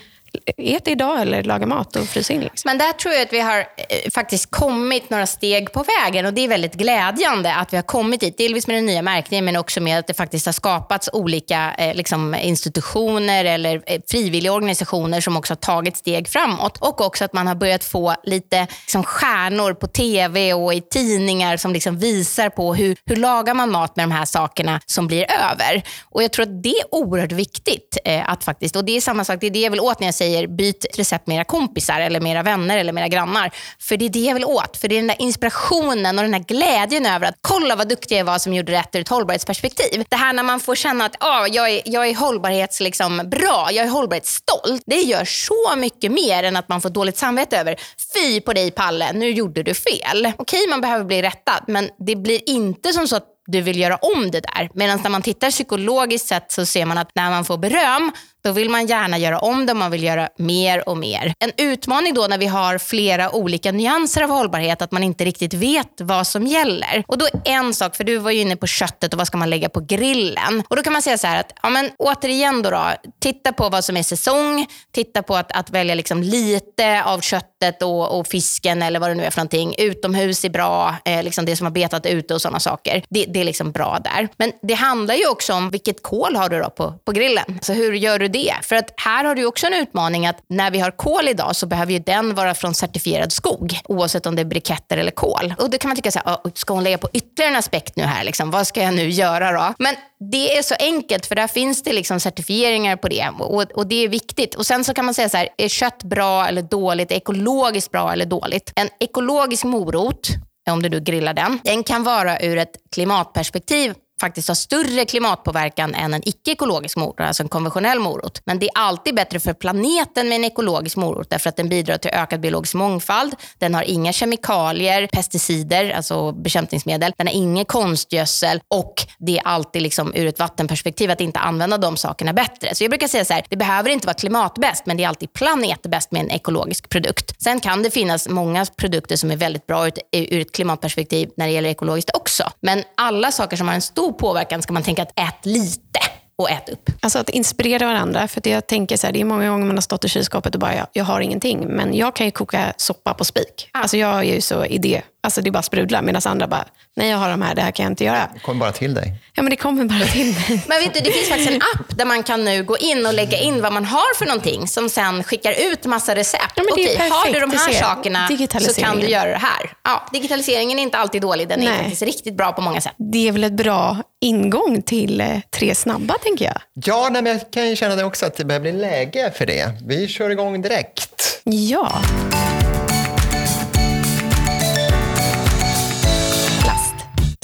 ät idag eller laga mat och frysa in. Liksom. Men där tror jag att vi har eh, faktiskt kommit några steg på vägen och det är väldigt glädjande att vi har kommit dit. Delvis med den nya märkningen men också med att det faktiskt har skapats olika eh, liksom, institutioner eller eh, frivilliga organisationer som också har tagit steg framåt. Och också att man har börjat få lite liksom, stjärnor på tv och i tidningar som liksom visar på hur, hur lagar man mat med de här sakerna som blir över. Och jag tror att det är oerhört viktigt eh, att faktiskt, och det är samma sak, det är det jag vill åt när jag säger säger byt recept med era kompisar eller med era vänner eller med era grannar. För det är det jag vill åt. För det är den där inspirationen och den där glädjen över att kolla vad duktig jag var som gjorde rätt ur ett hållbarhetsperspektiv. Det här när man får känna att oh, jag är, jag är hållbarhetsbra, liksom, jag är hållbarhetsstolt. Det gör så mycket mer än att man får dåligt samvete över fy på dig Palle, nu gjorde du fel. Okej, man behöver bli rättad, men det blir inte som så att du vill göra om det där. Medan när man tittar psykologiskt sett så ser man att när man får beröm då vill man gärna göra om det, man vill göra mer och mer. En utmaning då när vi har flera olika nyanser av hållbarhet, att man inte riktigt vet vad som gäller. Och då en sak, för du var ju inne på köttet och vad ska man lägga på grillen? Och då kan man säga så här att, ja men återigen då, då titta på vad som är säsong, titta på att, att välja liksom lite av köttet och, och, fisken eller vad det nu är för någonting. Utomhus är bra, eh, liksom det som har betat ute och sådana saker. Det, det, är liksom bra där. Men det handlar ju också om vilket kol har du då på, på grillen? Alltså hur gör du det? För att här har du också en utmaning att när vi har kol idag så behöver ju den vara från certifierad skog, oavsett om det är briketter eller kol. Och då kan man tycka så här, ska hon lägga på ytterligare en aspekt nu här? Liksom? Vad ska jag nu göra då? Men det är så enkelt för där finns det liksom certifieringar på det och, och, det är viktigt. Och Sen så kan man säga så här, är kött bra eller dåligt? Är Ekologiskt bra eller dåligt? En ekologisk morot om du nu grillar den, den kan vara ur ett klimatperspektiv faktiskt har större klimatpåverkan än en icke-ekologisk morot, alltså en konventionell morot. Men det är alltid bättre för planeten med en ekologisk morot därför att den bidrar till ökad biologisk mångfald. Den har inga kemikalier, pesticider, alltså bekämpningsmedel. Den har ingen konstgödsel och det är alltid liksom ur ett vattenperspektiv att inte använda de sakerna bättre. Så jag brukar säga så här, det behöver inte vara klimatbäst men det är alltid planetbäst med en ekologisk produkt. Sen kan det finnas många produkter som är väldigt bra ur ett klimatperspektiv när det gäller ekologiskt också. Men alla saker som har en stor påverkan ska man tänka att ät lite och ät upp. Alltså att inspirera varandra. För jag tänker så här, Det är många gånger man har stått i kylskåpet och bara, jag, jag har ingenting. Men jag kan ju koka soppa på spik. Ah. Alltså jag är ju så idé. Alltså det bara sprudlar. Medan andra bara, nej jag har de här, det här kan jag inte göra. Det kommer bara till dig. Ja men det kommer bara till mig. men vet du, det finns faktiskt en app där man kan nu gå in och lägga in vad man har för någonting. Som sen skickar ut massa recept. Ja, Okej, har du de här sakerna så kan du göra det här. Ja, digitaliseringen är inte alltid dålig. Den är nej. faktiskt riktigt bra på många sätt. Det är väl ett bra ingång till eh, Tre snabba tänker jag. Ja, nej, men jag kan ju känna det också att det börjar bli läge för det. Vi kör igång direkt. Ja.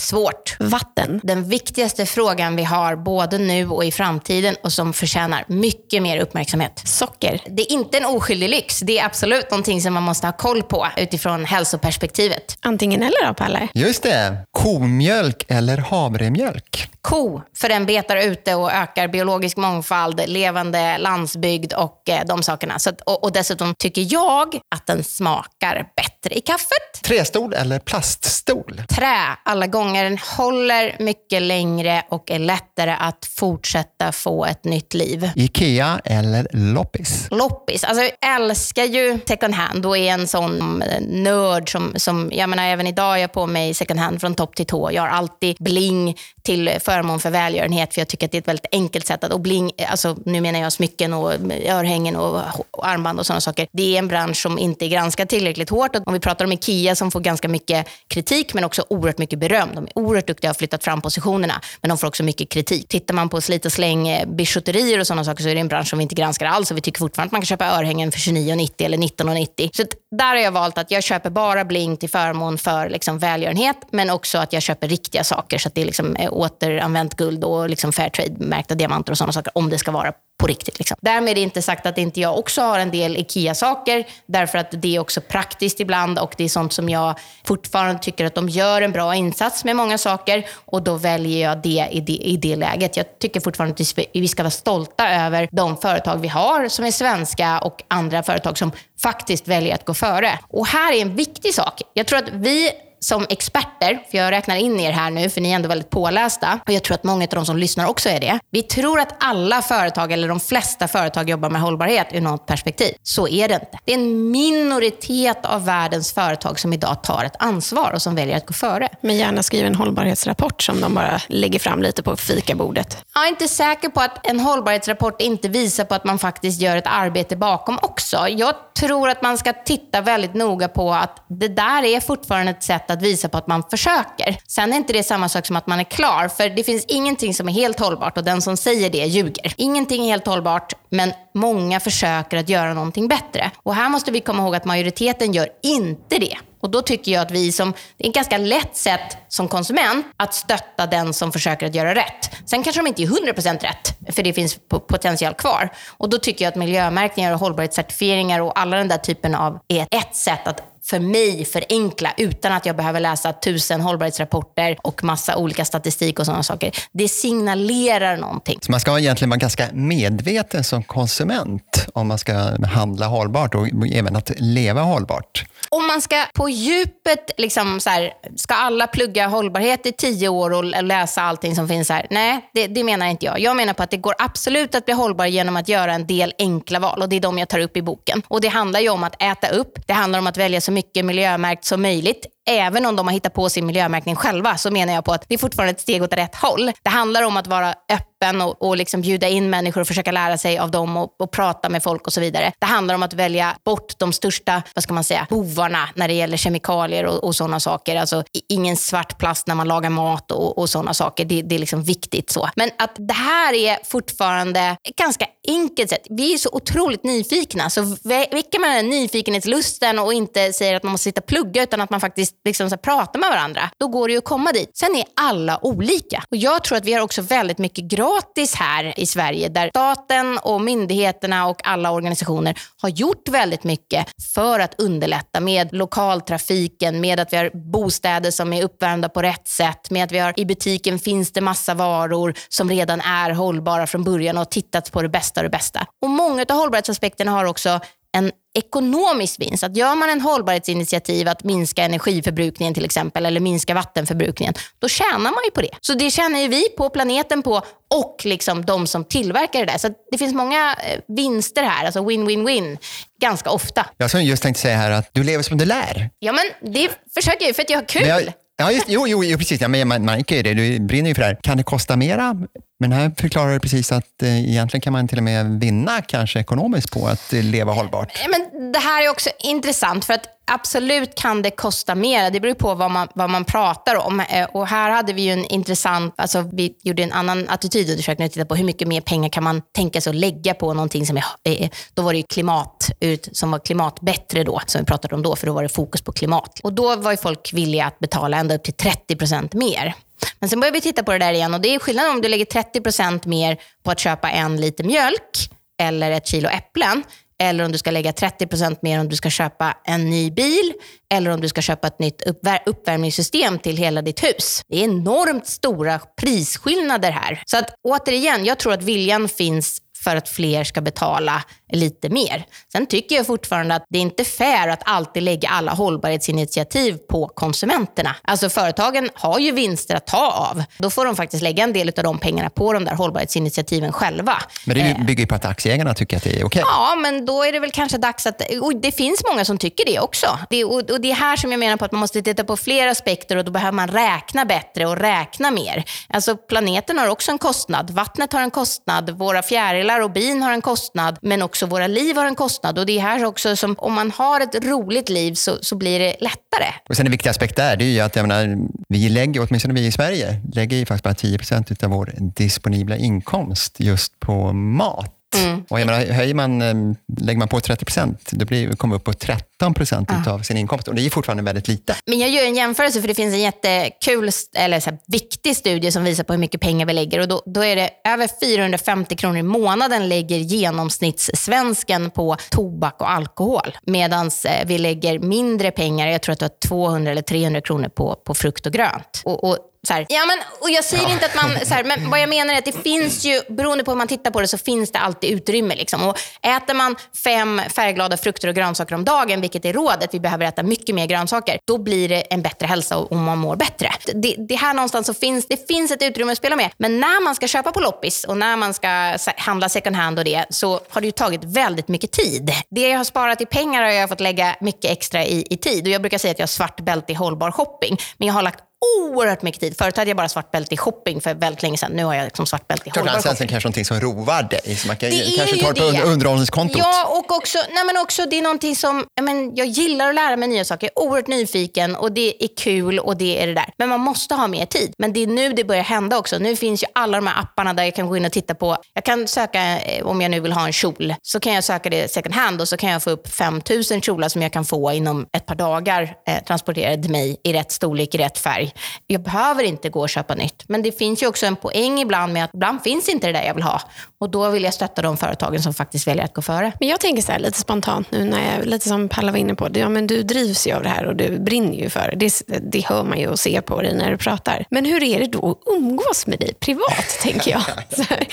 Svårt. Vatten. Den viktigaste frågan vi har både nu och i framtiden och som förtjänar mycket mer uppmärksamhet. Socker. Det är inte en oskyldig lyx. Det är absolut någonting som man måste ha koll på utifrån hälsoperspektivet. Antingen eller då, Palle? Just det. Komjölk eller havremjölk? Ko, för den betar ute och ökar biologisk mångfald, levande landsbygd och eh, de sakerna. Så att, och, och dessutom tycker jag att den smakar bättre i kaffet. Trästol eller plaststol? Trä alla gånger. Den håller mycket längre och är lättare att fortsätta få ett nytt liv. Ikea eller loppis? Loppis. Alltså, jag älskar ju second hand och är en sån nörd som, som jag menar, även idag är jag på mig second hand från topp till tå. Jag har alltid bling till förmån för välgörenhet för jag tycker att det är ett väldigt enkelt sätt att, och bling, alltså nu menar jag smycken och örhängen och, och armband och sådana saker. Det är en bransch som inte är granskad tillräckligt hårt. Om vi pratar om Ikea som får ganska mycket kritik men också oerhört mycket beröm. De är oerhört duktiga och har flyttat fram positionerna men de får också mycket kritik. Tittar man på slit och släng-bijouterier eh, och sådana saker så är det en bransch som vi inte granskar alls och vi tycker fortfarande att man kan köpa örhängen för 29,90 eller 19,90. Så där har jag valt att jag köper bara bling till förmån för liksom välgörenhet men också att jag köper riktiga saker så att det är liksom eh, återanvänt guld och liksom Fairtrade-märkta diamanter och sådana saker om det ska vara på riktigt. Liksom. Därmed är det inte sagt att inte jag också har en del IKEA-saker, därför att det är också praktiskt ibland och det är sånt som jag fortfarande tycker att de gör en bra insats med många saker och då väljer jag det i det, i det läget. Jag tycker fortfarande att vi ska vara stolta över de företag vi har som är svenska och andra företag som faktiskt väljer att gå före. Och här är en viktig sak. Jag tror att vi som experter, för jag räknar in er här nu, för ni är ändå väldigt pålästa och jag tror att många av de som lyssnar också är det. Vi tror att alla företag, eller de flesta företag, jobbar med hållbarhet ur något perspektiv. Så är det inte. Det är en minoritet av världens företag som idag tar ett ansvar och som väljer att gå före. Men gärna skriv en hållbarhetsrapport som de bara lägger fram lite på fikabordet. Jag är inte säker på att en hållbarhetsrapport inte visar på att man faktiskt gör ett arbete bakom också. Jag tror att man ska titta väldigt noga på att det där är fortfarande ett sätt att visa på att man försöker. Sen är inte det samma sak som att man är klar, för det finns ingenting som är helt hållbart och den som säger det ljuger. Ingenting är helt hållbart, men många försöker att göra någonting bättre. Och här måste vi komma ihåg att majoriteten gör inte det. Och då tycker jag att vi som, det är ett ganska lätt sätt som konsument att stötta den som försöker att göra rätt. Sen kanske de inte är 100% rätt, för det finns potential kvar. Och då tycker jag att miljömärkningar och hållbarhetscertifieringar och alla den där typen av är ett sätt att för mig förenkla utan att jag behöver läsa tusen hållbarhetsrapporter och massa olika statistik och sådana saker. Det signalerar någonting. Så man ska egentligen vara ganska medveten som konsument om man ska handla hållbart och även att leva hållbart? Om man ska på djupet, liksom så här, ska alla plugga hållbarhet i tio år och läsa allting som finns här? Nej, det, det, menar inte jag. Jag menar på att det går absolut att bli hållbar genom att göra en del enkla val och det är de jag tar upp i boken. Och Det handlar ju om att äta upp, det handlar om att välja så mycket miljömärkt som möjligt även om de har hittat på sin miljömärkning själva, så menar jag på att det är fortfarande ett steg åt rätt håll. Det handlar om att vara öppen och, och liksom bjuda in människor och försöka lära sig av dem och, och, prata med folk och så vidare. Det handlar om att välja bort de största, vad ska man säga, bovarna när det gäller kemikalier och, och sådana saker. Alltså ingen svart plast när man lagar mat och, och sådana saker. Det, det, är liksom viktigt så. Men att det här är fortfarande ett ganska enkelt sätt. Vi är så otroligt nyfikna, så väcker man den nyfikenhetslusten och inte säger att man måste sitta och plugga utan att man faktiskt liksom så pratar med varandra, då går det ju att komma dit. Sen är alla olika. Och Jag tror att vi har också väldigt mycket gratis här i Sverige där staten och myndigheterna och alla organisationer har gjort väldigt mycket för att underlätta med lokaltrafiken, med att vi har bostäder som är uppvärmda på rätt sätt, med att vi har i butiken finns det massa varor som redan är hållbara från början och tittat på det bästa och det bästa. Och Många av hållbarhetsaspekterna har också en ekonomisk vinst. Att gör man en hållbarhetsinitiativ att minska energiförbrukningen till exempel eller minska vattenförbrukningen, då tjänar man ju på det. Så det tjänar ju vi på, planeten på och liksom de som tillverkar det där. Så det finns många eh, vinster här, alltså win-win-win, ganska ofta. Jag som just tänkte säga här att du lever som du lär. Ja, men det försöker jag ju för att jag har kul. Ja, just, jo, jo, precis. Ja, men man ju det. Du brinner ju för det här. Kan det kosta mera? Men här förklarar du precis att eh, egentligen kan man till och med vinna kanske ekonomiskt på att eh, leva hållbart. Men det här är också intressant för att absolut kan det kosta mer. Det beror på vad man, vad man pratar om. Eh, och här hade vi ju en intressant, alltså vi gjorde en annan attitydundersökning och tittade på hur mycket mer pengar kan man tänka sig att lägga på någonting som är, eh, då var det ju klimat, som var klimatbättre då, som vi pratade om då, för då var det fokus på klimat. Och då var ju folk villiga att betala ända upp till 30 procent mer. Men sen börjar vi titta på det där igen och det är skillnad om du lägger 30% mer på att köpa en liter mjölk eller ett kilo äpplen eller om du ska lägga 30% mer om du ska köpa en ny bil eller om du ska köpa ett nytt uppvär uppvärmningssystem till hela ditt hus. Det är enormt stora prisskillnader här. Så att återigen, jag tror att viljan finns för att fler ska betala lite mer. Sen tycker jag fortfarande att det är inte fair att alltid lägga alla hållbarhetsinitiativ på konsumenterna. Alltså företagen har ju vinster att ta av. Då får de faktiskt lägga en del av de pengarna på de där hållbarhetsinitiativen själva. Men det eh. bygger ju på att aktieägarna tycker att det är okej. Okay. Ja, men då är det väl kanske dags att... det finns många som tycker det också. Det, och, och det är här som jag menar på att man måste titta på fler aspekter och då behöver man räkna bättre och räkna mer. Alltså planeten har också en kostnad. Vattnet har en kostnad. Våra fjärilar och bin har en kostnad. Men också också våra liv har en kostnad och det är här också som om man har ett roligt liv så, så blir det lättare. Och sen en viktig aspekt där, det är ju att jag menar, vi lägger, åtminstone vi i Sverige, lägger ju faktiskt bara 10 procent av vår disponibla inkomst just på mat. Mm. Och jag menar, höjer man, eh, lägger man på 30 procent, då blir, kommer upp på 13 procent ja. av sin inkomst. Och det är fortfarande väldigt lite. Men jag gör en jämförelse, för det finns en jättekul, eller så här, viktig studie som visar på hur mycket pengar vi lägger. Och då, då är det över 450 kronor i månaden lägger genomsnittssvensken på tobak och alkohol. Medan eh, vi lägger mindre pengar, jag tror att det var 200 eller 300 kronor på, på frukt och grönt. Och, och här, ja, men, och jag säger ja. inte att man, så här, men vad jag menar är att det finns ju, beroende på hur man tittar på det, så finns det alltid utrymme. Liksom. Och äter man fem färgglada frukter och grönsaker om dagen, vilket är rådet, vi behöver äta mycket mer grönsaker, då blir det en bättre hälsa och man mår bättre. Det, det här någonstans så finns, det finns ett utrymme att spela med. Men när man ska köpa på loppis och när man ska handla second hand och det, så har det ju tagit väldigt mycket tid. Det jag har sparat i pengar har jag fått lägga mycket extra i, i tid. Och jag brukar säga att jag har svart bälte i hållbar shopping, men jag har lagt oerhört mycket tid. Förut hade jag bara svart bälte i shopping för väldigt länge sedan. Nu har jag liksom svart bälte i hållbar shopping. Sen kanske någonting som roar dig, som man kan, kanske tar på det. underhållningskontot. Ja, och också, nej men också det är någonting som, jag, men, jag gillar att lära mig nya saker. Jag är oerhört nyfiken och det är kul och det är det där. Men man måste ha mer tid. Men det är nu det börjar hända också. Nu finns ju alla de här apparna där jag kan gå in och titta på. Jag kan söka, eh, om jag nu vill ha en kjol, så kan jag söka det second hand och så kan jag få upp 5000 kjolar som jag kan få inom ett par dagar eh, transporterade till mig i rätt storlek, i rätt färg. Jag behöver inte gå och köpa nytt. Men det finns ju också en poäng ibland med att ibland finns inte det där jag vill ha. Och då vill jag stötta de företagen som faktiskt väljer att gå före. Men jag tänker så här, lite spontant nu, när jag, lite som Palla var inne på. Ja, men du drivs ju av det här och du brinner ju för det. det. Det hör man ju och ser på dig när du pratar. Men hur är det då att umgås med dig privat, tänker jag? Här,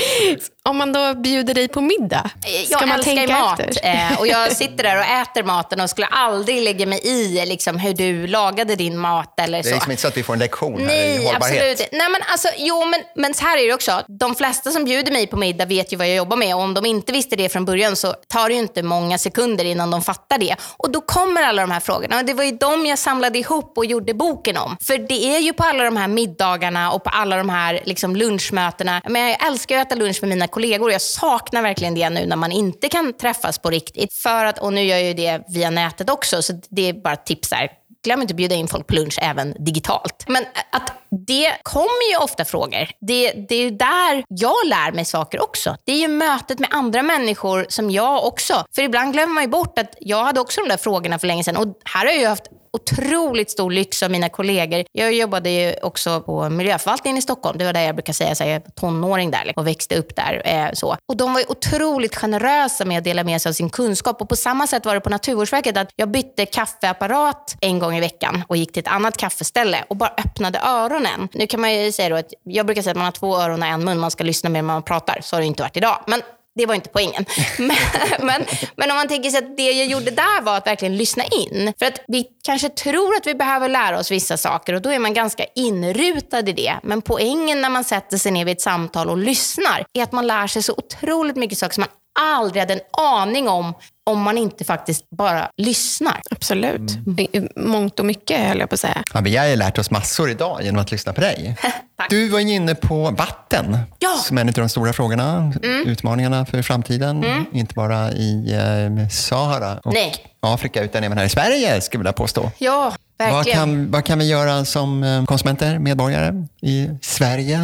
om man då bjuder dig på middag, ska jag man tänka mat eh, och jag sitter där och äter maten och skulle aldrig lägga mig i liksom, hur du lagade din mat eller så. Det är liksom inte så att vi får en lektion här Nej, i hållbarhet. Absolut. Nej, men alltså, jo, men, men så här är det också. De flesta som bjuder mig på middag vet ju vad jag jobbar med och om de inte visste det från början så tar det ju inte många sekunder innan de fattar det. Och då kommer alla de här frågorna och det var ju de jag samlade ihop och gjorde boken om. För det är ju på alla de här middagarna och på alla de här liksom, lunchmötena. Men jag älskar att äta lunch med mina kollegor. Jag saknar verkligen det nu när man inte kan träffas på riktigt. För att, och nu gör jag ju det via nätet också, så det är bara tips där glöm inte att bjuda in folk på lunch även digitalt. Men att det kommer ju ofta frågor. Det, det är där jag lär mig saker också. Det är ju mötet med andra människor som jag också. För ibland glömmer man ju bort att jag hade också de där frågorna för länge sedan. Och här har jag ju haft otroligt stor lyx av mina kollegor. Jag jobbade ju också på miljöförvaltningen i Stockholm. Det var där jag brukar säga att jag är tonåring där liksom, och växte upp där. Eh, så. Och de var ju otroligt generösa med att dela med sig av sin kunskap. Och på samma sätt var det på Naturvårdsverket att jag bytte kaffeapparat en gång i veckan och gick till ett annat kaffeställe och bara öppnade öronen. Nu kan man ju säga då att jag brukar säga att man har två öron och en mun. Man ska lyssna mer när man pratar. Så har det inte varit idag. Men det var inte poängen. Men, men, men, om man tänker sig att det jag gjorde där var att verkligen lyssna in. För att vi kanske tror att vi behöver lära oss vissa saker och då är man ganska inrutad i det. Men poängen när man sätter sig ner vid ett samtal och lyssnar är att man lär sig så otroligt mycket saker som man aldrig hade en aning om om man inte faktiskt bara lyssnar. Absolut. Mm. Mångt och mycket höll jag på att säga. Ja, vi har lärt oss massor idag genom att lyssna på dig. du var inne på vatten ja. som är en av de stora frågorna, mm. utmaningarna för framtiden. Mm. Inte bara i eh, Sahara och Nej. Afrika utan även här i Sverige skulle jag vilja påstå. Ja. Vad kan, vad kan vi göra som eh, konsumenter, medborgare i Sverige?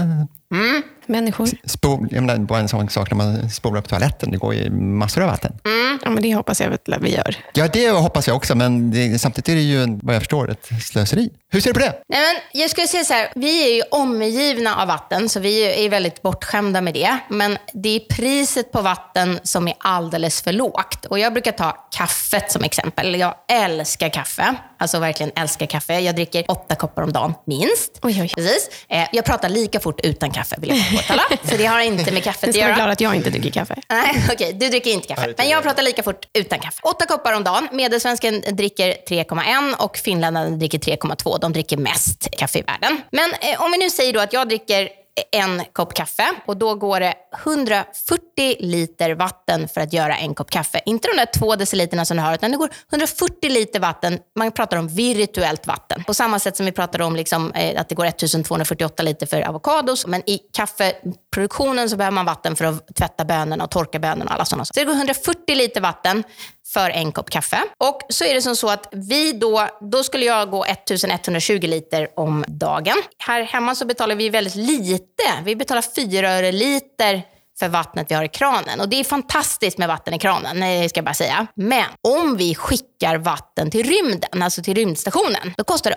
Mm människor. Spol, jag menar, bara en sån sak när man spolar på toaletten. Det går ju massor av vatten. Mm. Ja, men det hoppas jag att vi gör. Ja, det hoppas jag också. Men det, samtidigt är det ju, vad jag förstår, ett slöseri. Hur ser du på det? Nej, men jag skulle säga så här, vi är ju omgivna av vatten, så vi är väldigt bortskämda med det. Men det är priset på vatten som är alldeles för lågt. Och jag brukar ta kaffet som exempel. Jag älskar kaffe. Alltså verkligen älskar kaffe. Jag dricker åtta koppar om dagen, minst. Oj, oj. Precis. Eh, jag pratar lika fort utan kaffe, vill jag påtala. Så det har inte med kaffet att göra. Jag är glad att jag inte dricker kaffe. Nej, okej. Okay, du dricker inte kaffe. Men jag pratar lika fort utan kaffe. Åtta koppar om dagen. Medelsvensken dricker 3,1 och finländarna dricker 3,2. De dricker mest kaffe i världen. Men eh, om vi nu säger då att jag dricker en kopp kaffe och då går det 140 liter vatten för att göra en kopp kaffe. Inte de där två deciliterna som du har, utan det går 140 liter vatten. Man pratar om virtuellt vatten. På samma sätt som vi pratar om liksom, eh, att det går 1248 liter för avokados. Men i kaffeproduktionen så behöver man vatten för att tvätta bönorna och torka bönorna och alla sådana saker. Så det går 140 liter vatten för en kopp kaffe. Och så är det som så att vi då, då skulle jag gå 1120 liter om dagen. Här hemma så betalar vi väldigt lite. Vi betalar 4 öre liter för vattnet vi har i kranen. Och Det är fantastiskt med vatten i kranen, ska jag bara säga. Men om vi skickar vatten till rymden, alltså till rymdstationen, då kostar det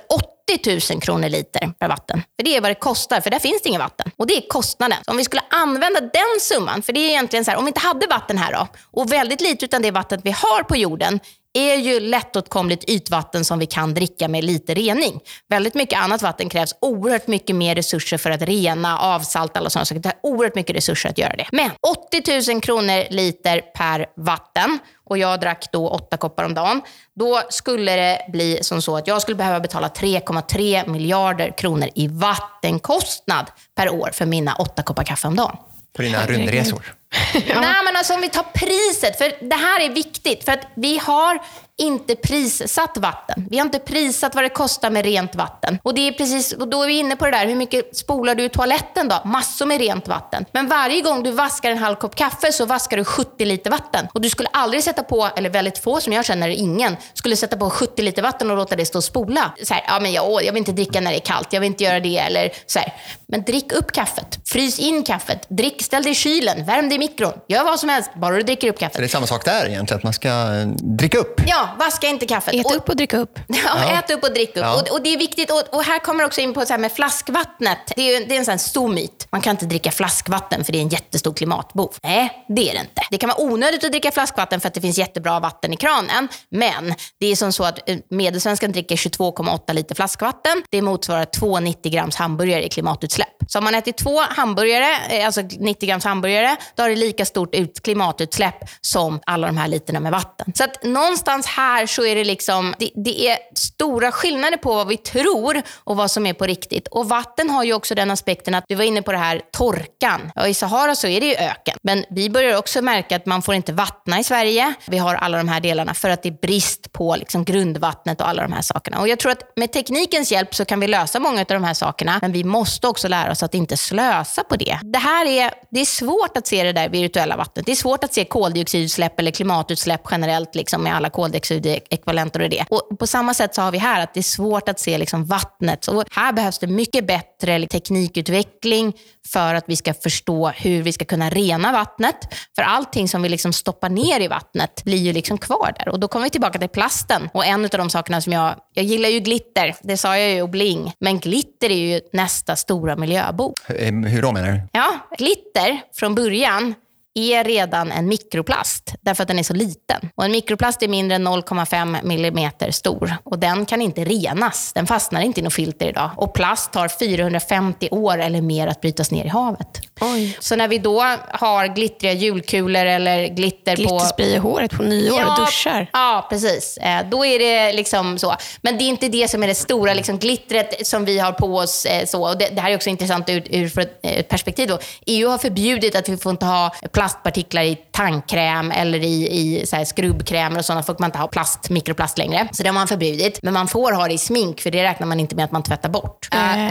80 000 kronor liter per vatten. För det är vad det kostar, för där finns det inget vatten. Och det är kostnaden. Så om vi skulle använda den summan, för det är egentligen så här, om vi inte hade vatten här då, och väldigt lite utan det vattnet vi har på jorden är ju lättåtkomligt ytvatten som vi kan dricka med lite rening. Väldigt mycket annat vatten krävs oerhört mycket mer resurser för att rena, avsalta alla sådana saker. Det är oerhört mycket resurser att göra det. Men 80 000 kronor liter per vatten och jag drack då åtta koppar om dagen. Då skulle det bli som så att jag skulle behöva betala 3,3 miljarder kronor i vattenkostnad per år för mina åtta koppar kaffe om dagen. På dina rundresor? Ja. Nej, men alltså om vi tar priset, för det här är viktigt. För att vi har inte prissatt vatten. Vi har inte prissatt vad det kostar med rent vatten. Och, det är precis, och då är vi inne på det där, hur mycket spolar du i toaletten då? Massor med rent vatten. Men varje gång du vaskar en halv kopp kaffe så vaskar du 70 liter vatten. Och du skulle aldrig sätta på, eller väldigt få som jag känner, ingen, skulle sätta på 70 liter vatten och låta det stå och spola. Så här, ja men jag, jag vill inte dricka när det är kallt, jag vill inte göra det. Eller så här. Men drick upp kaffet, frys in kaffet, drick, ställ det i kylen, värm det i mikron. Gör vad som helst, bara du dricker upp kaffet. Det är samma sak där egentligen, att man ska eh, dricka upp. Ja, vaska inte kaffet. Ät upp och drick upp. Ja, ja. ät upp och drick upp. Ja. Och, och, det är viktigt. Och, och, här kommer också in på så här med flaskvattnet. Det är, ju, det är en sån stor myt. Man kan inte dricka flaskvatten för det är en jättestor klimatbov. Nej, det är det inte. Det kan vara onödigt att dricka flaskvatten för att det finns jättebra vatten i kranen. Men det är som så att eh, medelsvenskan dricker 22,8 liter flaskvatten. Det motsvarar 2,90 grams hamburgare i klimatutsläpp. Så om man äter två hamburgare, eh, alltså 90 grams hamburgare, då har det lika stort klimatutsläpp som alla de här literna med vatten. Så att någonstans här så är det liksom, det, det, är stora skillnader på vad vi tror och vad som är på riktigt. Och vatten har ju också den aspekten att, du var inne på det här torkan. Ja, I Sahara så är det ju öken. Men vi börjar också märka att man får inte vattna i Sverige. Vi har alla de här delarna för att det är brist på liksom grundvattnet och alla de här sakerna. Och jag tror att med teknikens hjälp så kan vi lösa många av de här sakerna. Men vi måste också lära oss att inte slösa på det. Det här är, det är svårt att se det där virtuella vattnet. Det är svårt att se koldioxidutsläpp eller klimatutsläpp generellt liksom med alla koldioxidekvivalenter och det. Och på samma sätt så har vi här att det är svårt att se liksom vattnet. Och här behövs det mycket bättre teknikutveckling för att vi ska förstå hur vi ska kunna rena vattnet. För allting som vi liksom stoppar ner i vattnet blir ju liksom kvar där. Och då kommer vi tillbaka till plasten. Och en av de sakerna som jag Jag gillar ju glitter, det sa jag ju, och bling. Men glitter är ju nästa stora miljöbov. Hur, hur då menar du? Ja, glitter från början är redan en mikroplast därför att den är så liten. Och En mikroplast är mindre än 0,5 millimeter stor och den kan inte renas. Den fastnar inte i något filter idag. Och plast tar 450 år eller mer att brytas ner i havet. Oj. Så när vi då har glittriga julkulor eller glitter på... Glitterspray i håret på nyår och duschar. Ja, precis. Eh, Då är det liksom så. Men det är inte det som är det stora liksom, glittret som vi har på oss. eh, Så. Och det, det här är också intressant ur, ur för ett, perspektiv. Då. EU har förbjudit att vi får inte ha plastpartiklar i tandkräm eller i, i så här skrubbkrämer och sådana. får man inte ha plast, mikroplast längre. Så det har man förbjudit. Men man får ha det i smink, för det räknar man inte med att man tvättar bort. Eh,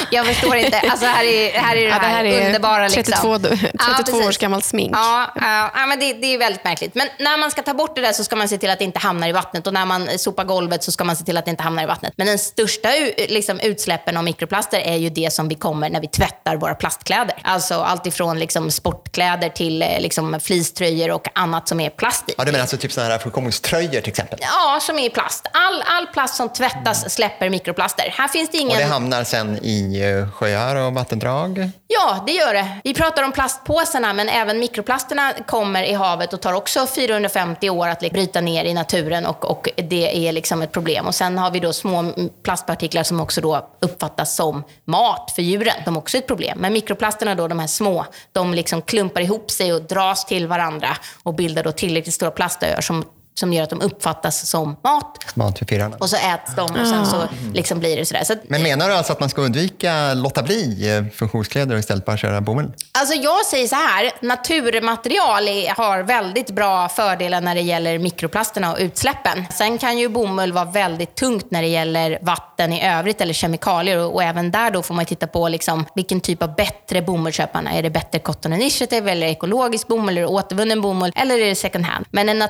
Jag förstår inte. Alltså här är, här är det, Ja, det här är underbara. Liksom. 32, 32 precis. års gammalt smink. Ja, ja, ja men det, det är väldigt märkligt. Men när man ska ta bort det där så ska man se till att det inte hamnar i vattnet. Och när man sopar golvet så ska man se till att det inte hamnar i vattnet. Men den största liksom, utsläppen av mikroplaster är ju det som vi kommer när vi tvättar våra plastkläder. Alltså allt ifrån liksom, sportkläder till eh, liksom, fleecetröjor och annat som är plast i. Ja, du menar alltså typ sådana här funktionströjor till exempel? Ja, som är i plast. All, all plast som tvättas släpper mikroplaster. Här finns det ingen... Och det hamnar sen i eh, sjöar och vattendrag? Ja, det gör det. Vi pratar om plastpåsarna, men även mikroplasterna kommer i havet och tar också 450 år att liksom bryta ner i naturen och, och det är liksom ett problem. Och sen har vi då små plastpartiklar som också då uppfattas som mat för djuren. som också är ett problem. Men mikroplasterna då, de här små, de liksom klumpar ihop sig och dras till varandra och bildar då tillräckligt stora plastöar som som gör att de uppfattas som mat. Mat för firarna. Och så äts de och sen så liksom blir det sådär. Så att, Men menar du alltså att man ska undvika, låta bli eh, funktionskläder och istället bara köra bomull? Alltså jag säger så här, naturmaterial är, har väldigt bra fördelar när det gäller mikroplasterna och utsläppen. Sen kan ju bomull vara väldigt tungt när det gäller vatten i övrigt eller kemikalier och, och även där då får man titta på liksom, vilken typ av bättre bomull köper man. Är det bättre Cotton Initiative eller ekologisk bomull eller återvunnen bomull eller är det second hand? Men en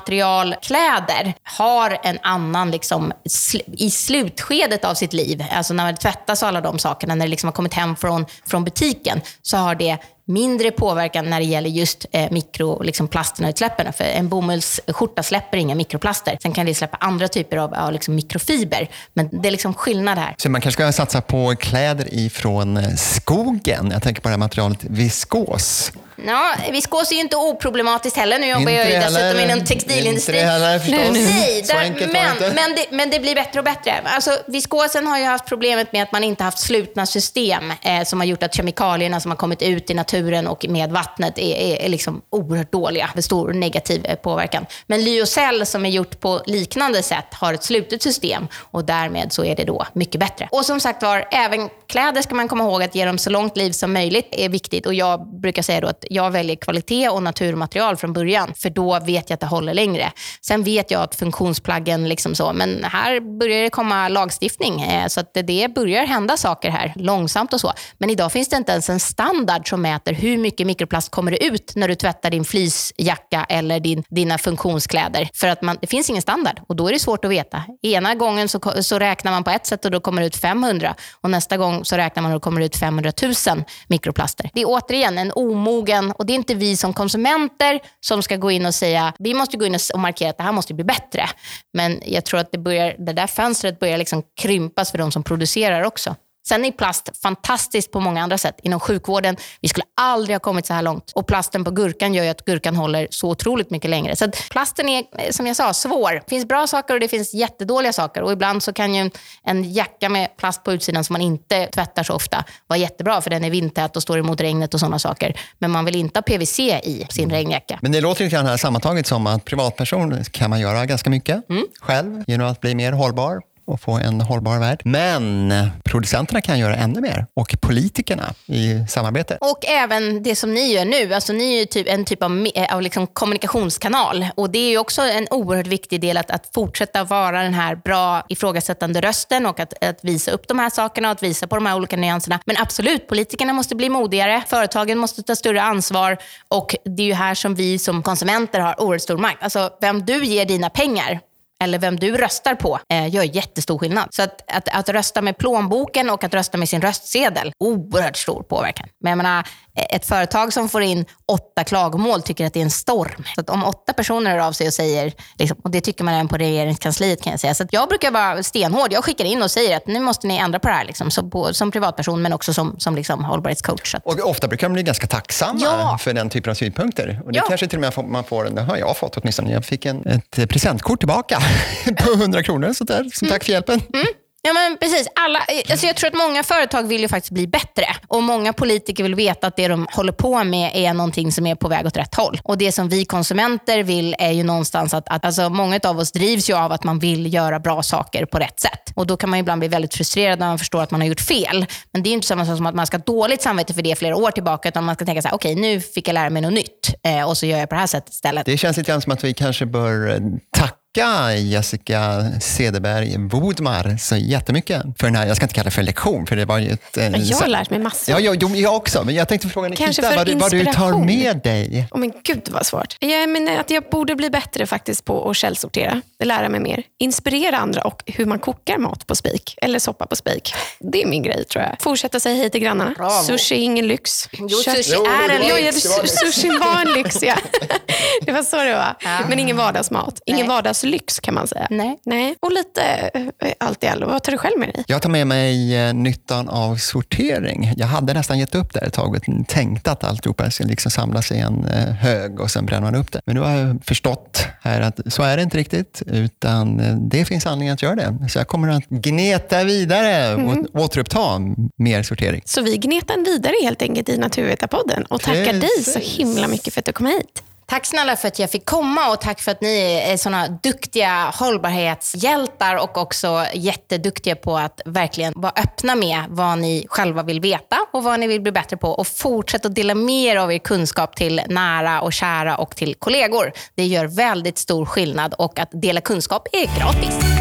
naturmaterialkläder har en annan, liksom, sl- i slutskedet av sitt liv, alltså när man tvättas och alla de sakerna, när det liksom har kommit hem från, från butiken, så har det mindre påverkan när det gäller just eh, mikro, liksom och utsläppen. För en bomullsskjorta släpper inga mikroplaster. Sen kan det släppa andra typer av, av liksom mikrofiber. Men det är liksom skillnad här. Så man kanske ska satsa på kläder ifrån eh, skogen? Jag tänker på det här materialet viskos. Ja, viskos är ju inte oproblematiskt heller. Nu jobbar Inte jag ju heller. dessutom inom Inte textilindustrin. det heller förstås. Nej, där, enkelt men, inte. men, det, men det blir bättre och bättre. Alltså, viskosen har ju haft problemet med att man inte haft slutna system eh, som har gjort att kemikalierna som har kommit ut i naturen och med vattnet är, är, är liksom oerhört dåliga med stor negativ eh, påverkan. Men lyocell som är gjort på liknande sätt har ett slutet system och därmed så är det då mycket bättre. Och som sagt var, även kläder ska man komma ihåg att ge dem så långt liv som möjligt är viktigt och jag brukar säga då att jag väljer kvalitet och naturmaterial från början för då vet jag att det håller längre. Sen vet jag att funktionsplaggen liksom så, men här börjar det komma lagstiftning eh, så att det- börjar hända saker här långsamt och så. Men idag finns det inte ens en standard som mäter hur mycket mikroplast kommer det ut när du tvättar din fleecejacka eller din, dina funktionskläder. För att man, det finns ingen standard och då är det svårt att veta. Ena gången så, så räknar man på ett sätt och då kommer det ut 500 och nästa gång så räknar man och då kommer det ut 500 000 mikroplaster. Det är återigen en omogen, och det är inte vi som konsumenter som ska gå in och säga, vi måste gå in och markera att det här måste bli bättre. Men jag tror att det, börjar, det där fönstret börjar liksom krympas för de som producerar också. Sen är plast fantastiskt på många andra sätt. Inom sjukvården, vi skulle aldrig ha kommit så här långt. Och plasten på gurkan gör ju att gurkan håller så otroligt mycket längre. Så plasten är, eh, som jag sa, svår. Det finns bra saker och det finns jättedåliga saker. Och ibland så kan ju en, jacka med plast på utsidan som man inte tvättar så ofta vara jättebra för den är vindtät och står emot regnet och sådana saker. Men man vill inte ha PVC i sin regnjacka. Men det låter grann här sammantaget som att privatperson kan man göra ganska mycket Mm. själv genom att bli mer hållbar och få en hållbar värld. Men producenterna kan göra ännu mer och politikerna i samarbete. Och även det som ni gör nu. Alltså ni är ju typ en typ av, eh, av liksom kommunikationskanal. Och Det är ju också en oerhört viktig del att, att fortsätta vara den här bra ifrågasättande rösten och att, att visa upp de här sakerna och att visa på de här olika nyanserna. Men absolut, politikerna måste bli modigare. Företagen måste ta större ansvar. Och Det är ju här som vi som konsumenter har oerhört stor makt. Alltså vem du ger dina pengar eller vem du röstar på eh, gör jättestor skillnad. Så att, att, att rösta med plånboken och att rösta med sin röstsedel, oerhört stor påverkan. Men jag menar, ett företag som får in åtta klagomål tycker att det är en storm. Så att om åtta personer hör av sig och säger, liksom, och det tycker man även på regeringskansliet kan jag säga. Så jag brukar vara stenhård. Jag skickar in och säger att nu måste ni ändra på det här, liksom, som, på, som privatperson men också som, som liksom hållbarhetscoach. Och ofta brukar de bli ganska tacksamma ja. för den typen av synpunkter. Och det ja. kanske till och med man får, det har jag fått åtminstone. Jag fick en, ett presentkort tillbaka på 100 kronor, så där, som tack för hjälpen. Mm. Ja men precis. Alla, eh, alltså jag tror att många företag vill ju faktiskt bli bättre. Och Många politiker vill veta att det de håller på med är någonting som är på väg åt rätt håll. Och Det som vi konsumenter vill är ju någonstans att, att alltså många av oss drivs ju av att man vill göra bra saker på rätt sätt. Och Då kan man ibland bli väldigt frustrerad när man förstår att man har gjort fel. Men det är inte samma sak som att man ska ha dåligt samvete för det flera år tillbaka. Utan man ska tänka så här, okej okay, nu fick jag lära mig något nytt eh, och så gör jag på det här sättet istället. Det känns lite grann som att vi kanske bör eh, tacka tacka Jessica Cederberg Bodmar så jättemycket för den här, jag ska inte kalla det för lektion, för det var ju ett... En, jag har lärt mig massor. Ja, jag, jag också, men jag tänkte fråga Nikita vad, vad du tar med dig. Oh, men gud vad svårt. Jag menar att jag borde bli bättre faktiskt på att källsortera, lära mig mer. Inspirera andra och hur man kokar mat på spik, eller soppa på spik. Det är min grej tror jag. Fortsätta säga hej till grannarna. Bravo. Sushi är ingen lyx. Jo, sushi är en lyx. Sushi var en lyx, ja. Det var så det var. Ja. Men ingen vardagsmat. Ingen vardags lyx kan man säga. Nej. Nej. Och lite eh, allt i allo. Vad tar du själv med dig? Jag tar med mig eh, nyttan av sortering. Jag hade nästan gett upp där ett tag och tänkte att alltihopa skulle liksom samlas i en eh, hög och sen bränner man upp det. Men nu har jag förstått här att så är det inte riktigt, utan det finns anledning att göra det. Så jag kommer att gneta vidare och mm. återuppta mer sortering. Så vi gnetar vidare helt enkelt i Naturvetarpodden och tackar Precis. dig så himla mycket för att du kom hit. Tack snälla för att jag fick komma och tack för att ni är såna duktiga hållbarhetshjältar och också jätteduktiga på att verkligen vara öppna med vad ni själva vill veta och vad ni vill bli bättre på och fortsätt att dela mer av er kunskap till nära och kära och till kollegor. Det gör väldigt stor skillnad och att dela kunskap är gratis.